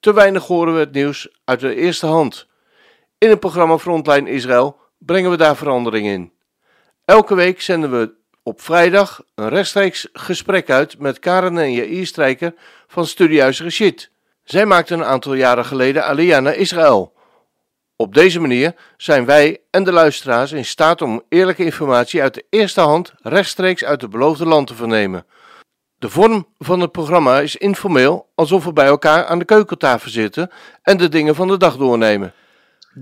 te weinig horen we het nieuws uit de eerste hand. In het programma Frontline Israël brengen we daar verandering in. Elke week zenden we op vrijdag een rechtstreeks gesprek uit met Karen en Jair Strijker van Studiehuis Rashid. Zij maakten een aantal jaren geleden Aliyah naar Israël. Op deze manier zijn wij en de luisteraars in staat om eerlijke informatie uit de eerste hand rechtstreeks uit het beloofde land te vernemen. De vorm van het programma is informeel, alsof we bij elkaar aan de keukentafel zitten en de dingen van de dag doornemen.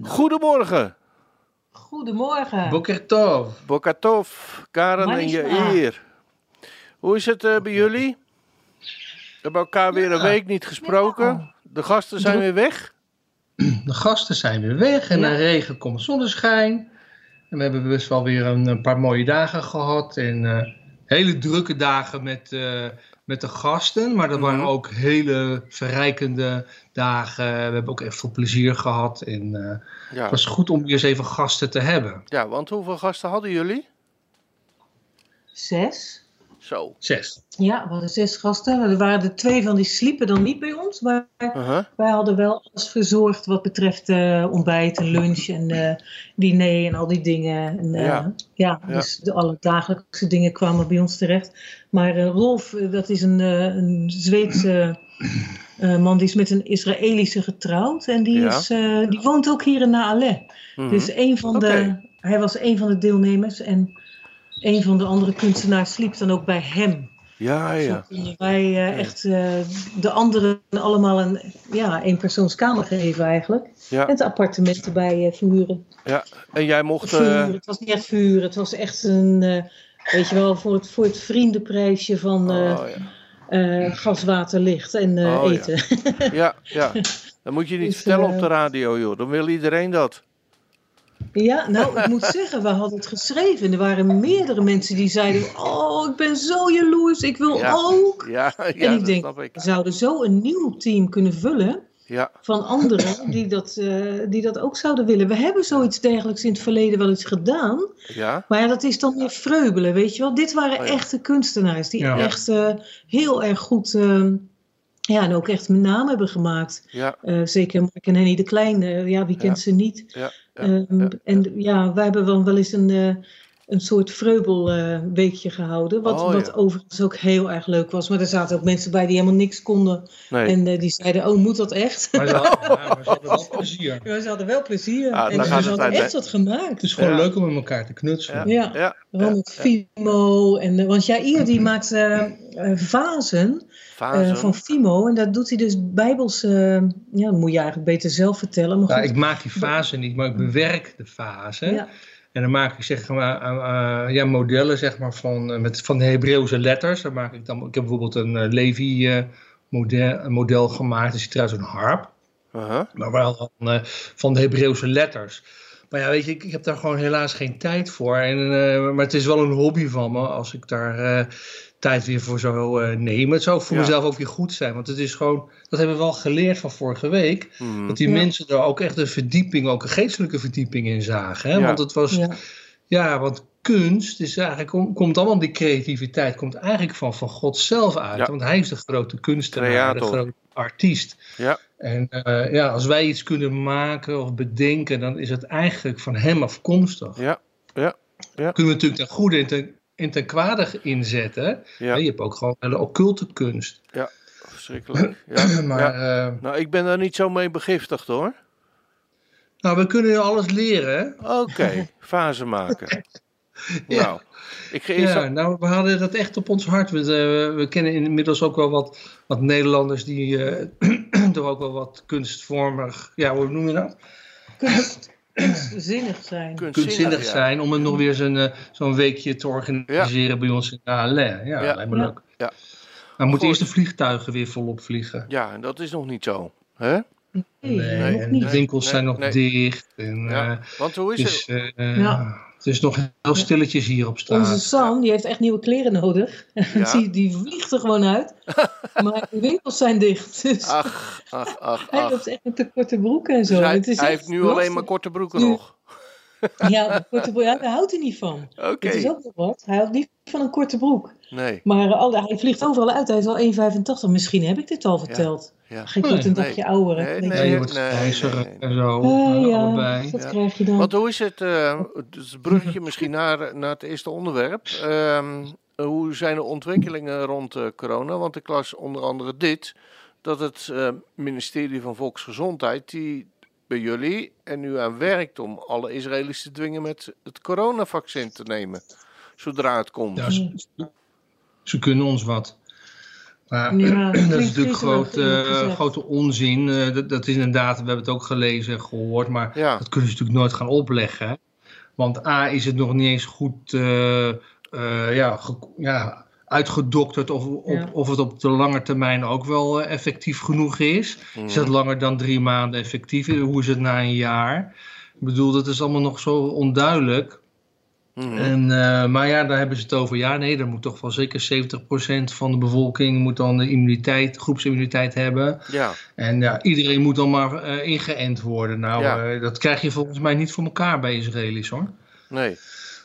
Goedemorgen, Goedemorgen. Boker Tov. Bokatov, Karen en Manishma. Jair. Hoe is het eh, bij jullie? We hebben elkaar weer een week niet gesproken. De gasten zijn weer weg. De gasten zijn weer weg en Ja. na regen komt zonneschijn. En we hebben best wel weer een, een paar mooie dagen gehad. En eh, hele drukke dagen met, eh, met de gasten. Maar dat waren Mhm. ook hele verrijkende dagen. We hebben ook echt veel plezier gehad. En eh, Ja, het was goed om weer eens even gasten te hebben. ja, want hoeveel gasten hadden jullie? Zes. Zo. Zes. Ja, we hadden zes gasten. Er waren er twee van die sliepen dan niet bij ons. Maar Uh-huh. wij hadden wel alles verzorgd wat betreft eh, ontbijt en lunch en eh, diner en al die dingen. En, eh, Ja. ja. Ja. dus de alle dagelijkse dingen kwamen bij ons terecht. Maar Rolf, dat is een, een Zweedse man, die is met een Israëlische getrouwd. En die, Ja. is, die woont ook hier in Naale. Mhm. Dus een van de, hij was een van de deelnemers en een van de andere kunstenaars sliep dan ook bij hem. Ja, Zo ja. wij eh, echt eh, de anderen allemaal een ja, eenpersoonskamer geven eigenlijk. Ja. En het appartement erbij eh, verhuren. ja. En jij mocht... verhuren. Het was niet echt verhuren, het was echt een, weet je wel, voor het, voor het vriendenprijsje van oh, ja. gas, water, licht en Oh, eten. ja, ja. Dat moet je niet Dus, vertellen op de radio, joh. Dan wil iedereen dat. Ja, nou, ik moet zeggen, we hadden het geschreven. Er waren meerdere mensen die zeiden: Oh, ik ben zo jaloers, ik wil Ja. ook. Ja, ja en ik dat denk, snap ik. we zouden zo een nieuw team kunnen vullen Ja, van anderen die dat, eh, die dat ook zouden willen. We hebben zoiets dergelijks in het verleden wel eens gedaan. ja. Maar ja, dat is dan meer vreubelen, weet je wel. Dit waren Oh ja. echte kunstenaars die Ja. echt eh, heel erg goed. eh, ja, en ook echt een naam hebben gemaakt. Ja, Eh, zeker Mark en Henny de Klein, eh, ja, wie kent Ja. ze niet? ja. Ehm. En ja, wij hebben wel, wel eens een, eh, een soort vreubelweekje gehouden. Wat, Oh, wat overigens ook heel erg leuk was. Maar er zaten ook mensen bij die helemaal niks konden. Nee. En eh, die zeiden, oh, moet dat echt? Maar ze hadden, ja, maar ze hadden wel plezier. Ja, ze hadden wel plezier. Ah, en ze hadden uit, echt hè? wat gemaakt. Het is gewoon Ja. leuk om met elkaar te knutselen. Ja, ja, Gewoon ja, met ja. Fimo. En, eh, want Jair die maakt eh, eh, vazen eh, van Fimo. En dat doet hij dus bijbels... eh, ja, dat moet je eigenlijk beter zelf vertellen. Maar goed. ik maak die fase niet, maar ik bewerk de fase. En dan maak ik zeg maar, eh, eh, ja, modellen zeg maar, van, eh, met, van de Hebreeuwse letters. Dan maak ik, dan, ik heb bijvoorbeeld een Levi model, een model gemaakt. Dat is trouwens een harp. Maar wel eh, van de Hebreeuwse letters. Maar ja, weet je, ik, ik heb daar gewoon helaas geen tijd voor. En, maar het is wel een hobby van me als ik daar tijd weer voor zou eh, nemen. Het zou voor Ja. mezelf ook weer goed zijn. Want het is gewoon, dat hebben we wel geleerd van vorige week. Mhm. Dat die Ja. mensen er ook echt een verdieping, ook een geestelijke verdieping in zagen. Hè? Ja. Want het was, ja. Ja. want kunst is eigenlijk, kom- komt allemaal, die creativiteit komt eigenlijk van, van God zelf uit. Ja. Want hij is de grote kunstenaar, Creator. de grote artiest. Ja. En eh, ja, als wij iets kunnen maken of bedenken, dan is het eigenlijk van hem afkomstig. Ja, ja, ja. Kunnen we natuurlijk ten goede en ten, en ten kwade inzetten. Ja. Je hebt ook gewoon hele occulte kunst. Verschrikkelijk. Ja, maar ja. eh, Nou, ik ben daar niet zo mee begiftigd hoor. nou, we kunnen alles leren. hè? Oké, fase maken. Nou, ik. Ja, nou, we hadden dat echt op ons hart. We, eh, we kennen inmiddels ook wel wat, wat Nederlanders die eh toch ook wel wat kunstvormig, ja, hoe noem je dat? Kunst, kunstzinnig zijn. Kunstzinnig ja. zijn om het nog weer zo'n eh, zo'n weekje te organiseren bij ons in ALE. Ja, Ja. lijkt me Ja. leuk. Ja. Maar moeten eerst de vliegtuigen weer volop vliegen. Ja, en dat is nog niet zo. Hè? Nee, Nee, nog En niet. de winkels Nee, zijn nog nee. dicht. En, Ja. eh, Want hoe is dus, het? eh, Ja. Het is nog heel stilletjes hier op straat. Onze Sam, die heeft echt nieuwe kleren nodig. Ja. die, die vliegt er gewoon uit. maar de winkels zijn dicht. Dus Ach, ach, ach, hij loopt echt met de korte broeken en zo. Dus hij, Het is hij heeft nu alleen maar korte broeken Nu- nog. Ja, de korte broek, ja, daar houdt hij niet van. Oké. Het is ook nog wat. Hij houdt niet van een korte broek. Nee. Maar eh, hij vliegt overal uit. Hij is al 1,85. Misschien heb ik dit al verteld. Ja. Geen wordt een Nee. dagje ouder. hè. Nee, Ja, je wordt nee, grijziger nee. en zo. Eh, ja, allebei. dat Ja. krijg je dan. Want hoe is het, eh, dus het bruggetje misschien naar, naar het eerste onderwerp. Ehm, hoe zijn de ontwikkelingen rond eh, corona? Want ik las onder andere dit, dat het eh, ministerie van Volksgezondheid, die bij jullie er nu aan werkt om alle Israëli's te dwingen met het coronavaccin te nemen, zodra het komt. Ja, ze, ze kunnen ons wat. Maar Ja, dat is natuurlijk grote, onzin. Eh, dat, dat is inderdaad, we hebben het ook gelezen en gehoord, maar Ja, dat kunnen ze natuurlijk nooit gaan opleggen. Want A is het nog niet eens goed eh, eh, ja, ja, uitgedokterd of, of, Ja. of het op de lange termijn ook wel eh, effectief genoeg is. Is het langer dan drie maanden effectief? Hoe is het na een jaar? Ik bedoel, dat is allemaal nog zo onduidelijk. Mhm. En, eh, maar ja, daar hebben ze het over. Ja, nee, dan moet toch wel zeker 70% van de bevolking moet dan de immuniteit, groepsimmuniteit hebben. ja. En ja, iedereen moet dan maar eh, ingeënt worden. Nou, Ja. eh, dat krijg je volgens mij niet voor elkaar bij Israëli's hoor. nee.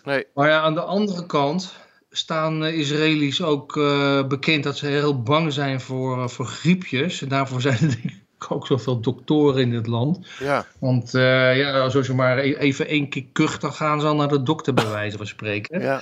Nee, Maar ja, aan de andere kant staan eh, Israëli's ook eh, bekend dat ze heel bang zijn voor, eh, voor griepjes. En daarvoor zijn er denk ik ook zoveel doktoren in het land. ja. Want ja, als je maar e- even één keer kucht, dan gaan ze al naar de dokter bij wijze van spreken. ja.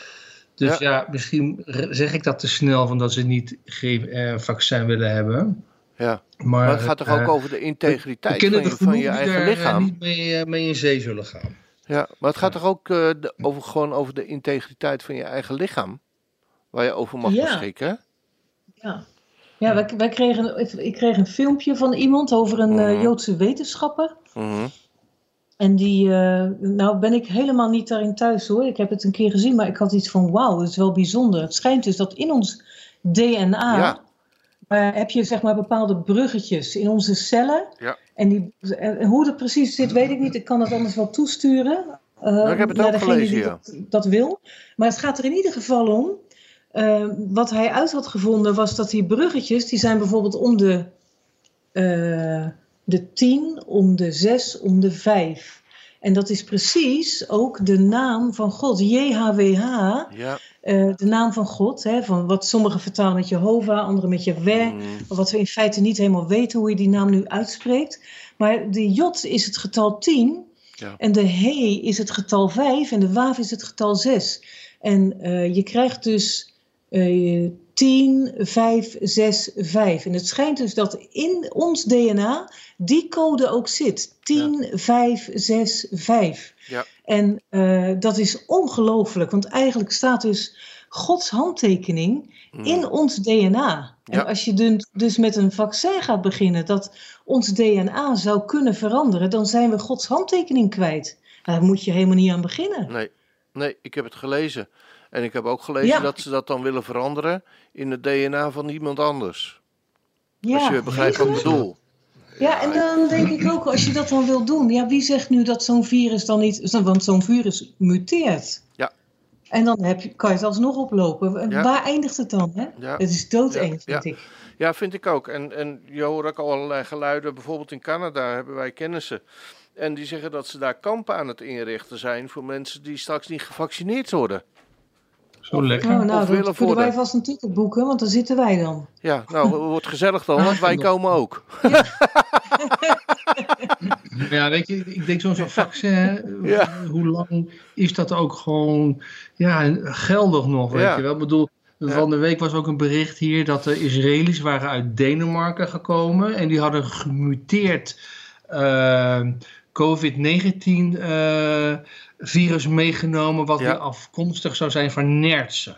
Dus ja, misschien zeg ik dat te snel van dat ze niet geen vaccin willen hebben. ja. Maar, Maar het gaat toch ook over de integriteit van je, van je eigen daar, lichaam? niet mee, mee in zee zullen gaan. Ja, maar het gaat toch ook eh, over, gewoon over de integriteit van je eigen lichaam? Waar je over mag Ja. beschikken. Ja, ja wij, wij kregen, ik kreeg een filmpje van iemand over een eh, Mhm. Joodse wetenschapper. Mhm. En die, eh, nou ben ik helemaal niet daarin thuis hoor. Ik heb het een keer gezien, maar ik had iets van wauw, dat is wel bijzonder. Het schijnt dus dat in ons DNA Ja. Eh, heb je zeg maar bepaalde bruggetjes in onze cellen. Ja. En, die, en hoe dat precies zit, weet ik niet. Ik kan het anders wel toesturen. eh, ik heb het naar degene gelezen, die ja. dat, dat wil. Maar het gaat er in ieder geval om. eh, wat hij uit had gevonden was dat die bruggetjes, die zijn bijvoorbeeld om de, eh, de 10, om de 6, om de 5. En dat is precies ook de naam van God, JHWH, Ja. eh, de naam van God. Hè, van wat sommigen vertalen met Jehovah, anderen met Yahweh. Mhm. Wat we in feite niet helemaal weten hoe je die naam nu uitspreekt. Maar de Jot is het getal 10. Ja. En de He is het getal 5. En de Waaf is het getal 6. En eh, je krijgt dus eh 10, 5, 6, 5. En het schijnt dus dat in ons DNA die code ook zit. 10, 5, 6, 5. Ja. En eh, dat is ongelooflijk. Want eigenlijk staat dus Gods handtekening Mhm. in ons DNA. Ja. En als je dus met een vaccin gaat beginnen dat ons DNA zou kunnen veranderen, dan zijn we Gods handtekening kwijt. Daar moet je helemaal niet aan beginnen. Nee. Nee, ik heb het gelezen. En ik heb ook gelezen Ja. dat ze dat dan willen veranderen in het DNA van iemand anders. Ja, als je begrijpt wat ik bedoel. Ja, en dan denk ik ook, als je dat dan wil doen, ja, wie zegt nu dat zo'n virus dan niet, want zo'n virus muteert. Ja. En dan heb je, kan je het alsnog oplopen. Ja. Waar eindigt het dan? Hè? Ja. Het is doodeng, Ja, vind ja. ik. Ja, vind ik ook. En, en je hoort ook al allerlei geluiden. Bijvoorbeeld in Canada hebben wij kennissen. En die zeggen dat ze daar kampen aan het inrichten zijn voor mensen die straks niet gevaccineerd worden. Zo lekker. Nou, nou Of willen kunnen wij vast een ticket boeken, want dan zitten wij dan. Ja, nou, wordt gezellig dan, want wij komen ook. Ja, weet je, ik denk zo'n vaccin, Ja. hoe lang is dat ook gewoon ja, geldig nog, weet Ja. je wel? Ik bedoel, van de week was ook een bericht hier dat de Israëli's waren uit Denemarken gekomen en die hadden gemuteerd eh, COVID-19 eh, virus meegenomen wat Ja. weer afkomstig zou zijn van nertsen.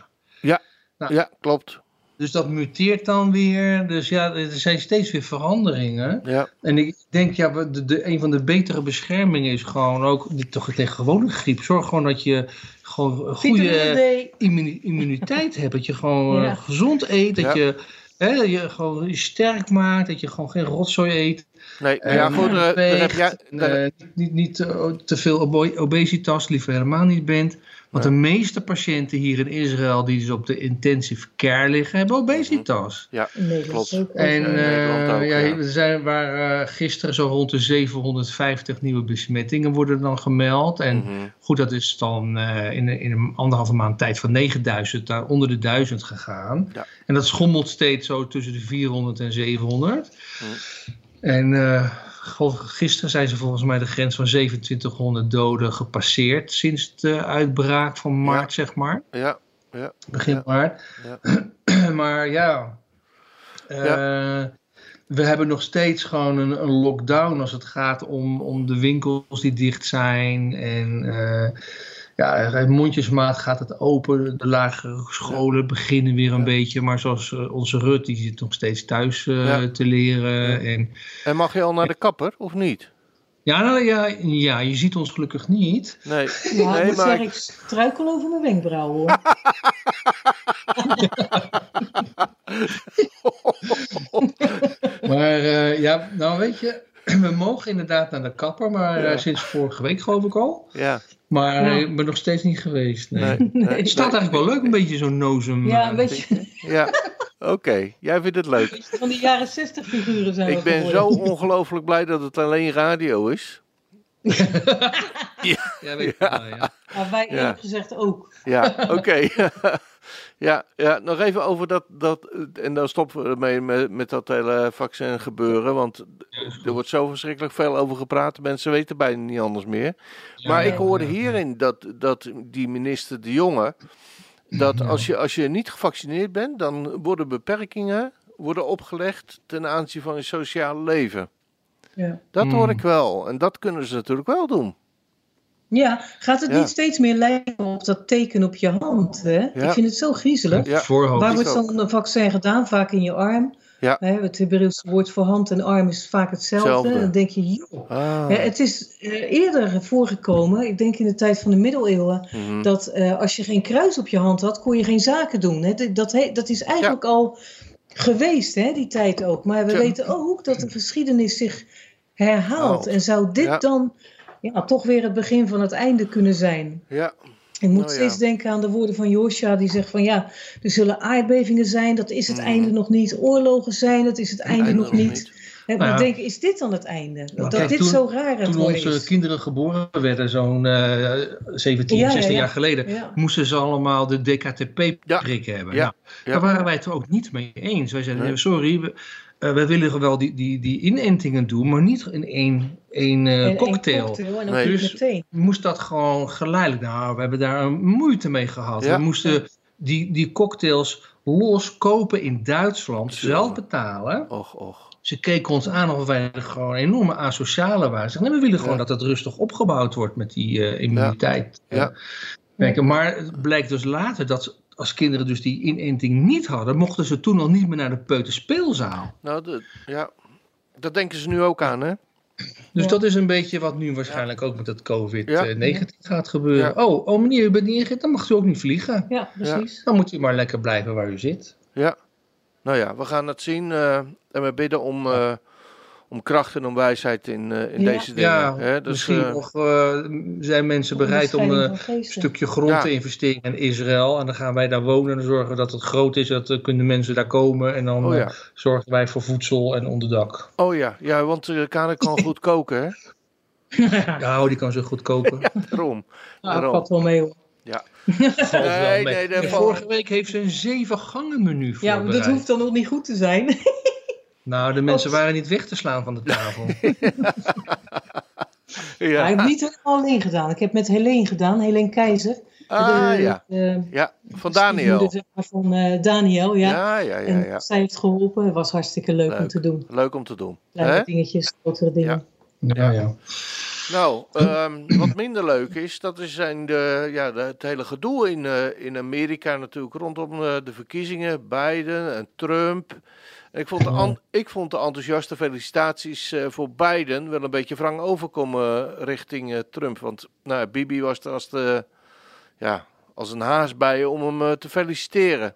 Ja, klopt. Dus dat muteert dan weer. Dus ja, er zijn steeds weer veranderingen. Ja, En ik denk, ja, de, de, een van de betere beschermingen is gewoon ook, toch tegen gewone griep. Zorg gewoon dat je gewoon goede immuniteit hebt. Dat je gewoon eh, Ja. gezond eet. Dat Ja. je, hè, je gewoon je sterk maakt. Dat je gewoon geen rotzooi eet. Nee, En ja, goed, heb jij... eh, niet, niet, eh, te veel obesitas, liever helemaal niet bent. Want Ja. de meeste patiënten hier in Israël die dus op de intensive care liggen, hebben obesitas. ja, In Nederland Klopt. En Ja, eh, ook, ja, ja. er zijn, waren gisteren zo rond de 750 nieuwe besmettingen worden dan gemeld. En mhm, goed, dat is dan eh, in, in een anderhalve maand tijd van 9000 naar onder de 1000 gegaan. Ja. En dat schommelt steeds zo tussen de 400 en 700. Hm. En eh, gisteren zijn ze volgens mij de grens van 2700 doden gepasseerd sinds de uitbraak van maart, zeg maar. ja, ja, Begin Ja. maart. maar ja, eh, we hebben nog steeds gewoon een, een lockdown als het gaat om, om de winkels die dicht zijn. En eh, ja, mondjesmaat gaat het open. De lagere scholen beginnen weer een Ja. beetje. Maar zoals eh, onze Rut, die zit nog steeds thuis eh, Ja. te leren. Ja. En En mag je al naar de kapper, of niet? ja, nou, ja, ja, je ziet ons gelukkig niet. Nee, Ja, nee ik maar... zeggen, ik struikel over mijn wenkbrauwen hoor. Maar eh, ja, nou weet je, we mogen inderdaad naar de kapper, maar eh, Ja. sinds vorige week geloof ik al. Ja, Maar Ja. ik ben nog steeds niet geweest. Nee. nee, nee, Het staat eigenlijk wel leuk, een beetje zo'n nozem. Ja, eh, een beetje Ja, oké. Jij vindt het leuk. van die jaren 60 figuren zijn Ik ben zo ongelooflijk blij dat het alleen radio is. Ja, weet ik wel, ja. Maar wij Ja. eerlijk gezegd ook. Ja, oké. ja, ja, nog even over dat, dat. En dan stoppen we ermee met, met dat hele vaccin gebeuren. Want er wordt zo verschrikkelijk veel over gepraat. Mensen weten bijna niet anders meer. Maar Ja, ik hoorde ja. hierin dat, dat die minister De Jonge. Dat als je, als je niet gevaccineerd bent, dan worden beperkingen worden opgelegd ten aanzien van je sociale leven. Ja. Dat hoor Hmm. ik wel. En dat kunnen ze natuurlijk wel doen. Ja, gaat het Ja. niet steeds meer lijken op dat teken op je hand? Hè? Ik vind het zo griezelig. Ja. Voorhoofd. Waar wordt ook. zo'n vaccin gedaan? Vaak in je arm. Ja. Hè, het Hebreeuwse woord voor hand en arm is vaak hetzelfde. Dan denk je, joh. Ah. Hè, het is eh, eerder voorgekomen, ik denk in de tijd van de middeleeuwen, Mhm. dat eh, als je geen kruis op je hand had, kon je geen zaken doen. Hè? Dat, dat, is eigenlijk al geweest, hè, die tijd ook. Maar we Ja. weten ook dat de geschiedenis zich herhaalt. Haalt. En zou dit Ja. dan ja, toch weer het begin van het einde kunnen zijn? Ja, Ik moet Nou ja. steeds denken aan de woorden van Josja, die zegt van ja, er zullen aardbevingen zijn, dat is het Mhm. einde nog niet. Oorlogen zijn, dat is het einde, einde nog niet. Hè, Nou ja. maar ik denk, is dit dan het einde? Dat kijk, dit toen- zo raar het Toen onze is. kinderen geboren werden, zo'n eh 17, Ja, ja, 16 ja. jaar geleden, Ja. moesten ze allemaal de DKTP-prik hebben. Ja, Nou, ja. Daar waren wij het er ook niet mee eens. Wij zeiden, Nee. sorry, we, eh, wij willen wel die, die, die inentingen doen, maar niet in één, één eh, cocktail. cocktail Nee. Dus- meteen. moest dat gewoon geleidelijk. Nou, we hebben daar een moeite mee gehad. Ja. We moesten die, die cocktails los kopen in Duitsland, Zo. zelf betalen. Och, och. Ze keken ons aan of wij gewoon enorme asociale waren. Ze zeiden, nee, we willen gewoon Ja. dat het rustig opgebouwd wordt met die eh, immuniteit. Ja. Maar het blijkt dus later dat ze- als kinderen dus die inenting niet hadden, mochten ze toen al niet meer naar de peuterspeelzaal. Nou, de, ja. Dat denken ze nu ook aan, hè? Dus Ja. dat is een beetje wat nu waarschijnlijk ook met het COVID-19 Ja. gaat gebeuren. Oh, oh meneer, u bent niet ingeënt, dan mag u ook niet vliegen. Ja, precies. Dan moet u maar lekker blijven waar u zit. Ja. Nou ja, we gaan het zien. eh, en we bidden om, eh, om kracht en om wijsheid in, eh, in Ja. deze dingen. Ja, hè? Dus, misschien eh, nog eh, zijn mensen bereid om een stukje grond Ja. te investeren in Israël. En dan gaan wij daar wonen en zorgen dat het groot is. Dat uh, kunnen mensen daar komen. En dan Oh ja. zorgen wij voor voedsel en onderdak. Oh ja, ja want uh, kan goed koken, hè? Ja, die kan zo goed koken. Daarom. Nou, Daarom. valt wel mee hoor. Wel Nee, nee, dat vorige week heeft ze een zeven gangen menu Ja, maar dat hoeft dan nog niet goed te zijn. Nou, de mensen waren niet weg te slaan van de tafel. Maar Ja. ik heb niet helemaal alleen gedaan. Ik heb met Helene gedaan, Helene Keizer. Ah, de, ja. de Ja, van Daniel. van eh, Daniel, ja. Ja, ja, ja. en ja. zij heeft geholpen. Het was hartstikke leuk, om te doen. Leuk om te doen. Kleine dingetjes, grotere dingen. ja, ja. Nou, ehm, wat minder leuk is, dat is zijn de, ja, de, het hele gedoe in, eh, in Amerika natuurlijk rondom eh, de verkiezingen, Biden en Trump. Ik, vond de ik vond de enthousiaste felicitaties eh, voor Biden wel een beetje wrang overkomen richting eh, Trump. Want nou, Bibi was er als, de, ja, als een haas bij om hem eh, te feliciteren.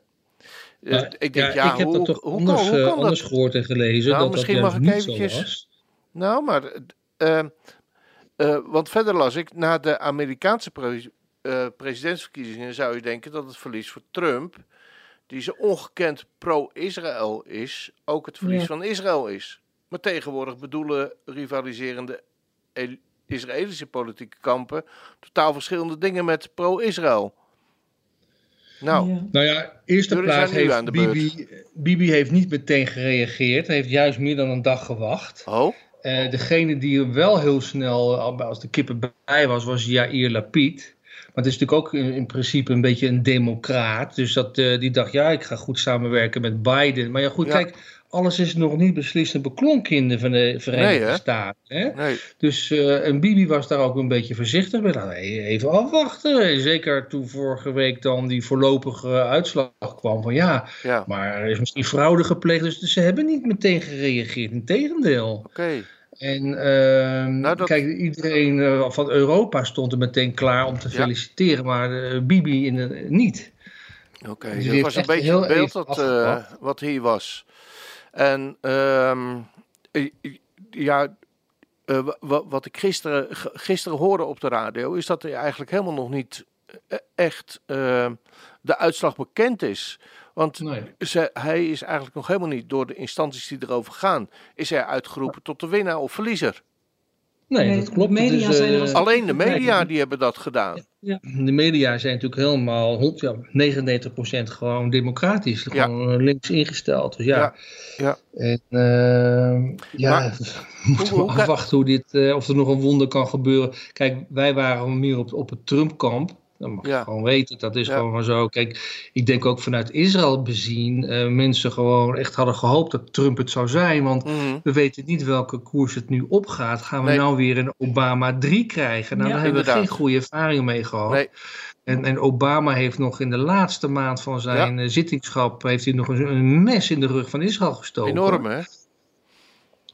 Eh, ik denk, ja, ik heb hoe, dat toch hoe, anders, kan, hoe eh, kan anders dat? gehoord en gelezen. Nou, dat misschien dat mag ik eventjes-. Nou, maar. eh, eh, want verder las ik, na de Amerikaanse pre- eh, presidentsverkiezingen zou je denken dat het verlies voor Trump, die zo ongekend pro-Israël is, ook het verlies Ja. van Israël is. Maar tegenwoordig bedoelen rivaliserende El- Israëlische politieke kampen totaal verschillende dingen met pro-Israël. Nou, Ja. Nou ja, eerste plaats heeft aan de Bibi, Bibi heeft niet meteen gereageerd. Hij heeft juist meer dan een dag gewacht. oh, Eh, degene die er wel heel snel, al- als de kippen bij was, was Jair Lapid. Maar het is natuurlijk ook in, in principe een beetje een democraat. Dus dat, eh, die dacht, ja, ik ga goed samenwerken met Biden. Maar ja, goed, Ja. kijk, alles is nog niet beslist en beklonken in de Vere- Verenigde Nee, hè? Staten. Hè? nee. Dus, en Bibi was daar ook een beetje voorzichtig bij. Nou, even afwachten. Zeker toen vorige week dan die voorlopige uitslag kwam van ja, Ja, maar er is misschien fraude gepleegd. Dus ze hebben niet meteen gereageerd. Integendeel. oké. En ehm, Nou, dat- kijk, iedereen eh, van Europa stond er meteen klaar om te Ja. feliciteren, maar eh, Bibi in de- niet. Oké, Dus die dat was een beetje het beeld dat, eh, wat hier was. En ehm, eh, ja, eh, wa- wa- wat ik gisteren, gisteren hoorde op de radio, is dat er eigenlijk helemaal nog niet eh, echt eh, de uitslag bekend is. Want Nee. ze, hij is eigenlijk nog helemaal niet door de instanties die erover gaan, is hij uitgeroepen tot de winnaar of verliezer. Nee, dat klopt. de media eh, als- Alleen de media die hebben dat gedaan. de media zijn natuurlijk helemaal hond- ja, 99% gewoon democratisch, Ja. gewoon eh, links ingesteld. Dus ja. Ja, ja. En ehm, ja, Maar we moeten hoe- we afwachten hoe dit, eh, of er nog een wonder kan gebeuren. Kijk, wij waren meer op, op het Trump-kamp. Dat mag Ja. je gewoon weten, dat is Ja. gewoon maar zo. Kijk, ik denk ook vanuit Israël bezien, eh, mensen gewoon echt hadden gehoopt dat Trump het zou zijn. Want Mhm. we weten niet welke koers het nu opgaat. Gaan we Nee. nou weer een Obama 3 krijgen? Nou, Ja. daar hebben we geen goede ervaring mee gehad. Nee. En, en Obama heeft nog in de laatste maand van zijn eh, zittingschap... heeft hij nog een, een mes in de rug van Israël gestoken. Enorm, hè?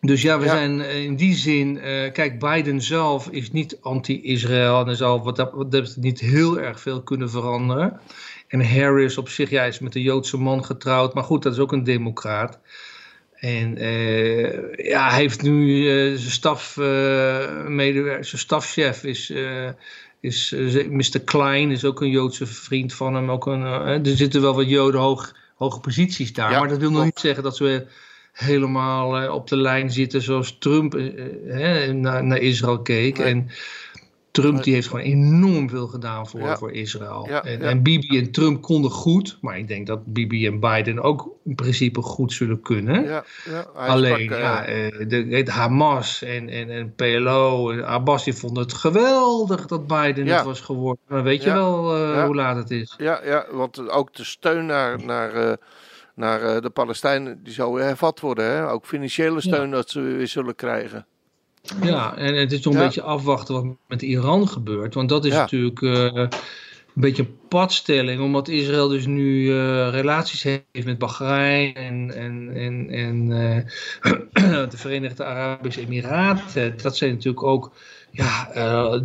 Dus ja, we Ja. zijn eh, in die zin... eh, kijk, Biden zelf is niet anti-Israël... en zal wat dat, wat dat niet heel erg veel kunnen veranderen. En Harris op zich, ja, is met een Joodse man getrouwd... maar goed, dat is ook een democraat. En eh, ja, hij heeft nu zijn staf, medewerker, zijn stafchef is, is Mr. Klein, is ook een Joodse vriend van hem. Ook een, er zitten wel wat Joden hoog, hoge posities daar, Ja, maar dat wil nog niet zeggen dat ze helemaal eh, op de lijn zitten zoals Trump eh, eh, hè, naar, naar Israël keek. Nee. En Trump die heeft gewoon enorm veel gedaan voor, Ja. voor Israël. Ja, en, ja. en Bibi en Trump konden goed, maar ik denk dat Bibi en Biden ook in principe goed zullen kunnen. Ja, ja. Hij Alleen, ja, de, het Hamas en, en, en PLO en Abbas die vonden het geweldig dat Biden het was geworden. Maar weet je wel hoe laat het is? Ja, ja, want ook de steun naar, naar, naar eh, de Palestijnen die zou hervat worden. Hè? Ook financiële steun dat ze weer zullen krijgen. Ja, en het is nog een Ja. beetje afwachten wat met Iran gebeurt. Want dat is Ja. natuurlijk eh, een beetje een padstelling. Omdat Israël dus nu eh, relaties heeft met Bahrein en, en, en, en de Verenigde Arabische Emiraten. Dat zijn natuurlijk ook ja,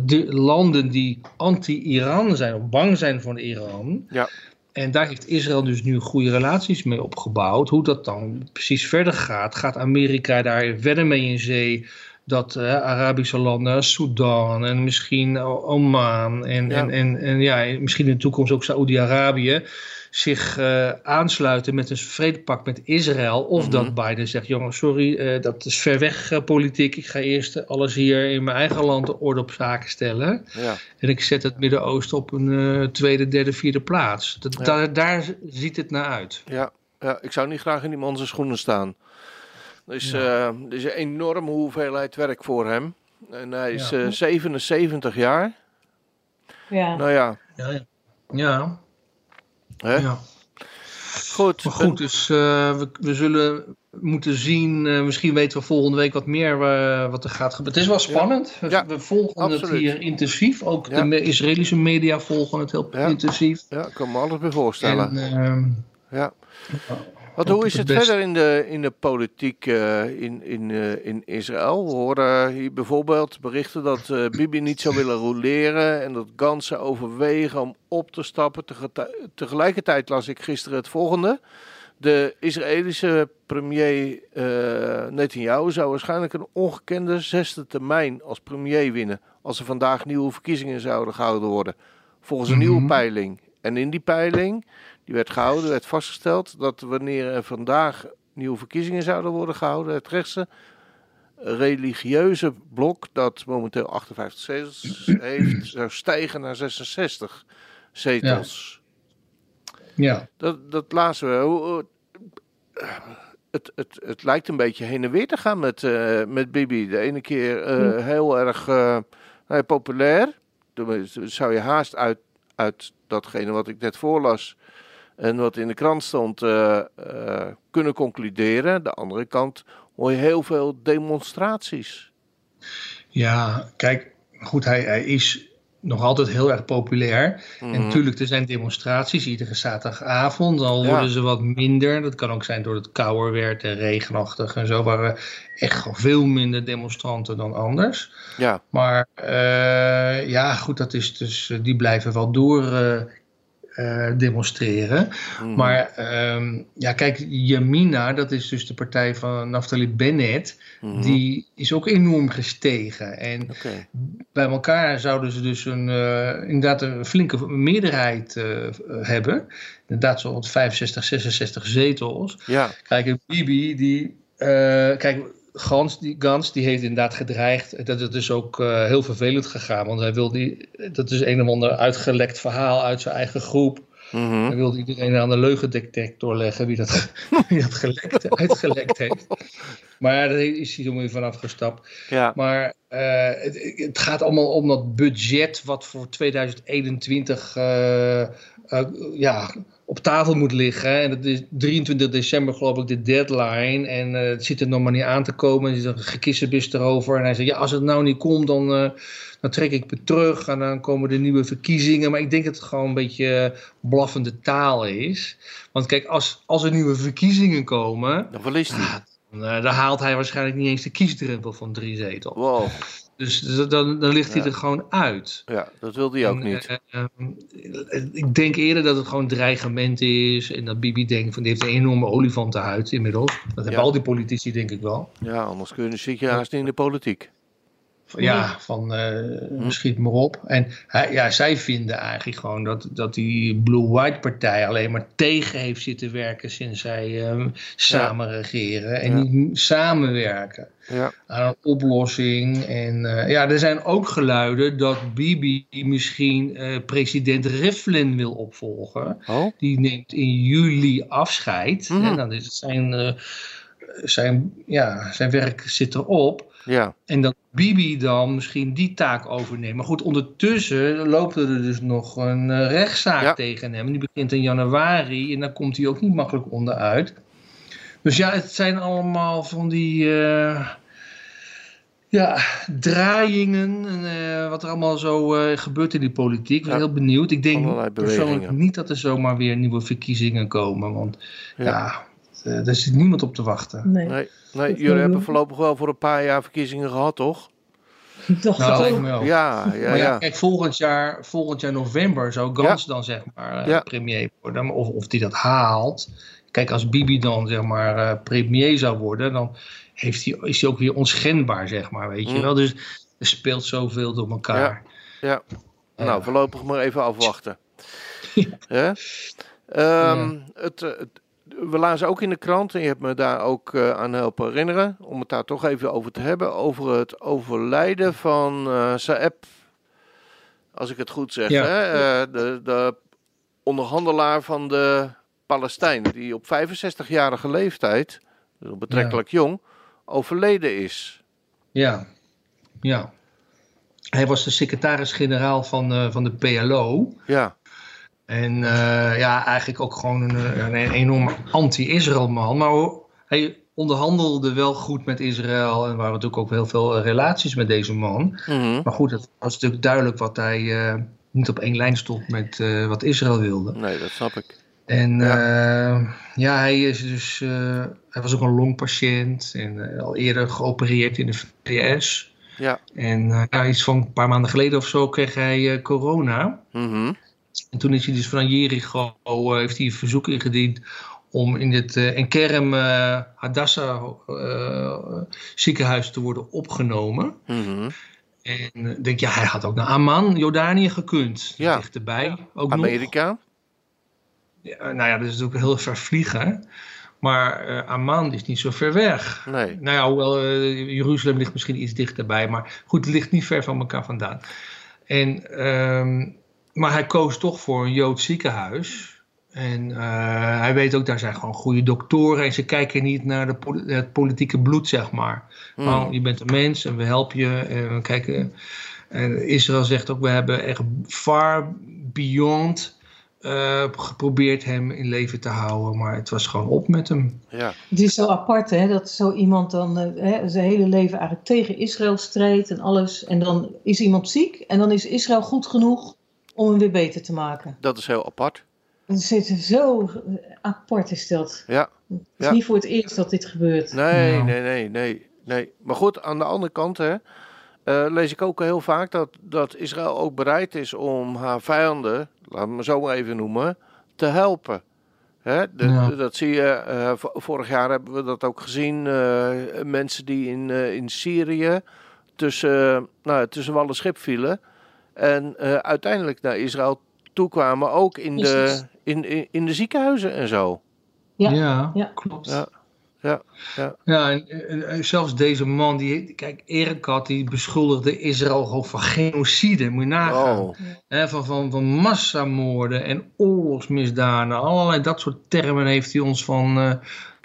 de landen die anti-Iran zijn of bang zijn voor Iran. Ja. En daar heeft Israël dus nu goede relaties mee opgebouwd. Hoe dat dan precies verder gaat. Gaat Amerika daar verder mee in zee? Dat eh, Arabische landen, Sudan en misschien Oman en, Ja. en, en, en ja, misschien in de toekomst ook Saoedi-Arabië zich eh, aansluiten met een vredepact met Israël. Of Mhm. dat Biden zegt, jongens, sorry, eh, dat is ver weg eh, politiek. Ik ga eerst alles hier in mijn eigen land de orde op zaken stellen. Ja, En ik zet het Midden-Oosten op een eh, tweede, derde, vierde plaats. Dat, Ja. daar, daar ziet het naar uit. ja, ja, ik zou niet graag in die man zijn schoenen staan. Er is, Ja. eh, er is een enorme hoeveelheid werk voor hem. En hij is Ja. eh, 77 jaar. Ja. Nou ja, Ja, ja. ja, hè? ja. goed. Maar goed, dus eh, we, we zullen moeten zien. eh, misschien weten we volgende week wat meer eh, wat er gaat gebeuren. Het is wel spannend. We, Ja, we volgen het hier intensief. Ook Ja. de Israëlische media volgen het heel Ja. intensief. Ja, ik kan me alles bij voorstellen. En, ehm, ja. Wat, hoe is het verder in de, in de politiek eh, in, in, eh, in Israël? We horen hier bijvoorbeeld berichten dat eh, Bibi niet zou willen roleren en dat Gans zou overwegen om op te stappen. Tegete- Tegelijkertijd las ik gisteren het volgende. De Israëlische premier Netanyahu zou waarschijnlijk een ongekende zesde termijn als premier winnen. Als er vandaag nieuwe verkiezingen zouden gehouden worden. Volgens een nieuwe Mhm. peiling. En in die peiling, die werd gehouden, werd vastgesteld dat wanneer er vandaag nieuwe verkiezingen zouden worden gehouden, het rechtse religieuze blok, dat momenteel 58 zetels heeft, zou stijgen naar 66 zetels. Ja, Dat, dat lazen we. Het, het, het lijkt een beetje heen en weer te gaan met, eh, met Bibi. De ene keer eh, heel erg eh, nou ja, populair. Dan zou je haast uit, uit datgene wat ik net voorlas en wat in de krant stond eh, eh, kunnen concluderen. De andere kant hoor je heel veel demonstraties. ja kijk, goed, hij, hij is nog altijd heel erg populair. En Mhm. natuurlijk, er zijn demonstraties iedere zaterdagavond. Al Ja. worden ze wat minder. Dat kan ook zijn door het kouder werd en regenachtig en zo. waren echt veel minder demonstranten dan anders. Ja, Maar eh, ja, goed, dat is dus, die blijven wel door eh, demonstreren. mhm. Maar ehm, ja, kijk, Yamina, dat is dus de partij van Naftali Bennett, Mhm. die is ook enorm gestegen. En bij elkaar zouden ze dus een, eh, inderdaad een flinke meerderheid eh, hebben. Inderdaad, zo'n 65, 66 zetels. Ja, Kijk, Bibi, die. kijk, Gans die, Gans, die heeft inderdaad gedreigd. Dat het is ook eh, heel vervelend gegaan. Want hij wil die. Dat is een of ander uitgelekt verhaal uit zijn eigen groep. mhm. Hij wilde iedereen aan de leugendetector leggen wie dat, wie dat gelekt, uitgelekt heeft. Maar daar is hij zo weer vanaf gestapt. ja. Maar eh, het, het gaat allemaal om dat budget wat voor 2021 eh, eh, ja, op tafel moet liggen. En dat is 23 december geloof ik de deadline. En eh, het zit er nog maar niet aan te komen. Er is een gekissenbis erover. En hij zegt, ja, als het nou niet komt, dan, eh, dan trek ik me terug. En dan komen de nieuwe verkiezingen. Maar ik denk dat het gewoon een beetje blaffende taal is. Want kijk, als, als er nieuwe verkiezingen komen... Dan verliest hij. Dan, eh, dan haalt hij waarschijnlijk niet eens de kiesdrempel van drie zetels. Wow. Dus dan, dan ligt hij Ja. er gewoon uit. Ja, dat wilde hij ook En, niet. eh, eh, ik denk eerder dat het gewoon dreigement is. En dat Bibi denkt van die heeft een enorme olifantenhuid inmiddels. Dat hebben Ja. al die politici denk ik wel. Ja, anders kun je, zit je haast niet in de politiek. Van, Ja, van eh, schiet maar op. En hij, ja, zij vinden eigenlijk gewoon dat, dat die Blue-White partij alleen maar tegen heeft zitten werken sinds zij ehm, samen regeren. En Ja. niet samenwerken. Ja, aan een oplossing. En eh, ja, er zijn ook geluiden dat Bibi misschien eh, president Rivlin wil opvolgen. oh, Die neemt in juli afscheid. Mhm. En dan is het zijn, eh, zijn, ja, zijn werk zit erop. Ja, En dat Bibi dan misschien die taak overneemt. Maar goed, ondertussen loopt er dus nog een eh, rechtszaak Ja. tegen hem. Die begint in januari en dan komt hij ook niet makkelijk onderuit. Dus ja, het zijn allemaal van die eh, ja, draaiingen. En, eh, wat er allemaal zo gebeurt in die politiek. Ik ben Ja. heel benieuwd. Ik denk persoonlijk niet dat er zomaar weer nieuwe verkiezingen komen. Want Ja. ja, eh, daar zit niemand op te wachten. Nee, nee, nee Dat jullie hebben voorlopig wel voor een paar jaar verkiezingen gehad, toch? toch Nou, wel. lijkt me wel. Ja, ja, maar ja, ja. kijk, volgend jaar, volgend jaar november zou Gans dan zeg maar eh, Ja. premier worden. Of, of die dat haalt. Kijk, als Bibi dan zeg maar eh, premier zou worden, dan heeft hij, is hij ook weer onschendbaar, zeg maar, weet je Mm. wel. Dus er speelt zoveel door elkaar. Ja. Ja. Nou, voorlopig maar even afwachten. Ja. Ehm, het, het- we lazen ook in de krant, en je hebt me daar ook eh, aan helpen herinneren, om het daar toch even over te hebben, over het overlijden van eh Saeb, als ik het goed zeg. Ja. Hè? Eh, de, de onderhandelaar van de Palestijnen, die op 65-jarige leeftijd, dus betrekkelijk jong, overleden is. Ja. ja. Hij was de secretaris-generaal van, van de PLO. Ja, En eh, ja, eigenlijk ook gewoon een, eh, een, een enorme anti-Israël man. Maar hij onderhandelde wel goed met Israël. En waren natuurlijk ook heel veel eh, relaties met deze man. Mhm. Maar goed, het was natuurlijk duidelijk wat hij niet op één lijn stond met wat Israël wilde. nee, dat snap ik. En Ja. ja, ja hij is dus. hij was ook een longpatiënt. En al eerder geopereerd in de VS. Ja. En ja, iets van een paar maanden geleden of zo kreeg hij corona. Mhm. En toen is hij dus van Jericho, eh, heeft hij een verzoek ingediend om in het uh, in Kerem uh, Hadassah uh, ziekenhuis te worden opgenomen. Mhm. En denk, ja, hij had ook naar Amman, Jordanië gekund. Ja. Dichterbij. Ook nog. Amerika. Ja, nou ja, dat is natuurlijk heel ver vliegen. Maar uh, Amman is niet zo ver weg. Nee. Nou ja, hoewel uh, Jeruzalem ligt misschien iets dichterbij. Maar goed, het ligt niet ver van elkaar vandaan. En, um, maar hij koos toch voor een Joods ziekenhuis. En uh, hij weet ook, daar zijn gewoon goede doktoren. En ze kijken niet naar de, het politieke bloed, zeg maar. Mm. Nou, je bent een mens en we helpen je. En we kijken. En Israël zegt ook, we hebben echt far beyond uh, geprobeerd hem in leven te houden, maar het was gewoon op met hem. Ja. Het is zo apart hè, dat zo iemand dan uh, hè, zijn hele leven eigenlijk tegen Israël strijdt en alles. En dan is iemand ziek en dan is Israël goed genoeg om hem weer beter te maken. Dat is heel apart. Het zit zo apart is dat. Ja. Het is Ja. niet voor het eerst dat dit gebeurt. Nee, Nou. nee, nee, nee, nee. Maar goed, aan de andere kant hè, eh, lees ik ook heel vaak dat, dat Israël ook bereid is om haar vijanden, laten we maar zo maar even noemen, te helpen. Hè, de- Ja. Dat zie je, eh, vorig jaar hebben we dat ook gezien. eh, mensen die in, eh, in Syrië tussen, nou, tussen wal en schip vielen. En eh, uiteindelijk naar Israël toekwamen, ook in de, in, in, in de ziekenhuizen en zo. Ja, ja, ja. klopt. Ja. Ja, ja. Ja, en, en- en zelfs deze man, die, kijk, Erekat, die beschuldigde Israël gewoon van genocide, moet je nagaan. Oh, Hè, van, van, van massamoorden en oorlogsmisdaden, allerlei dat soort termen heeft hij ons van eh,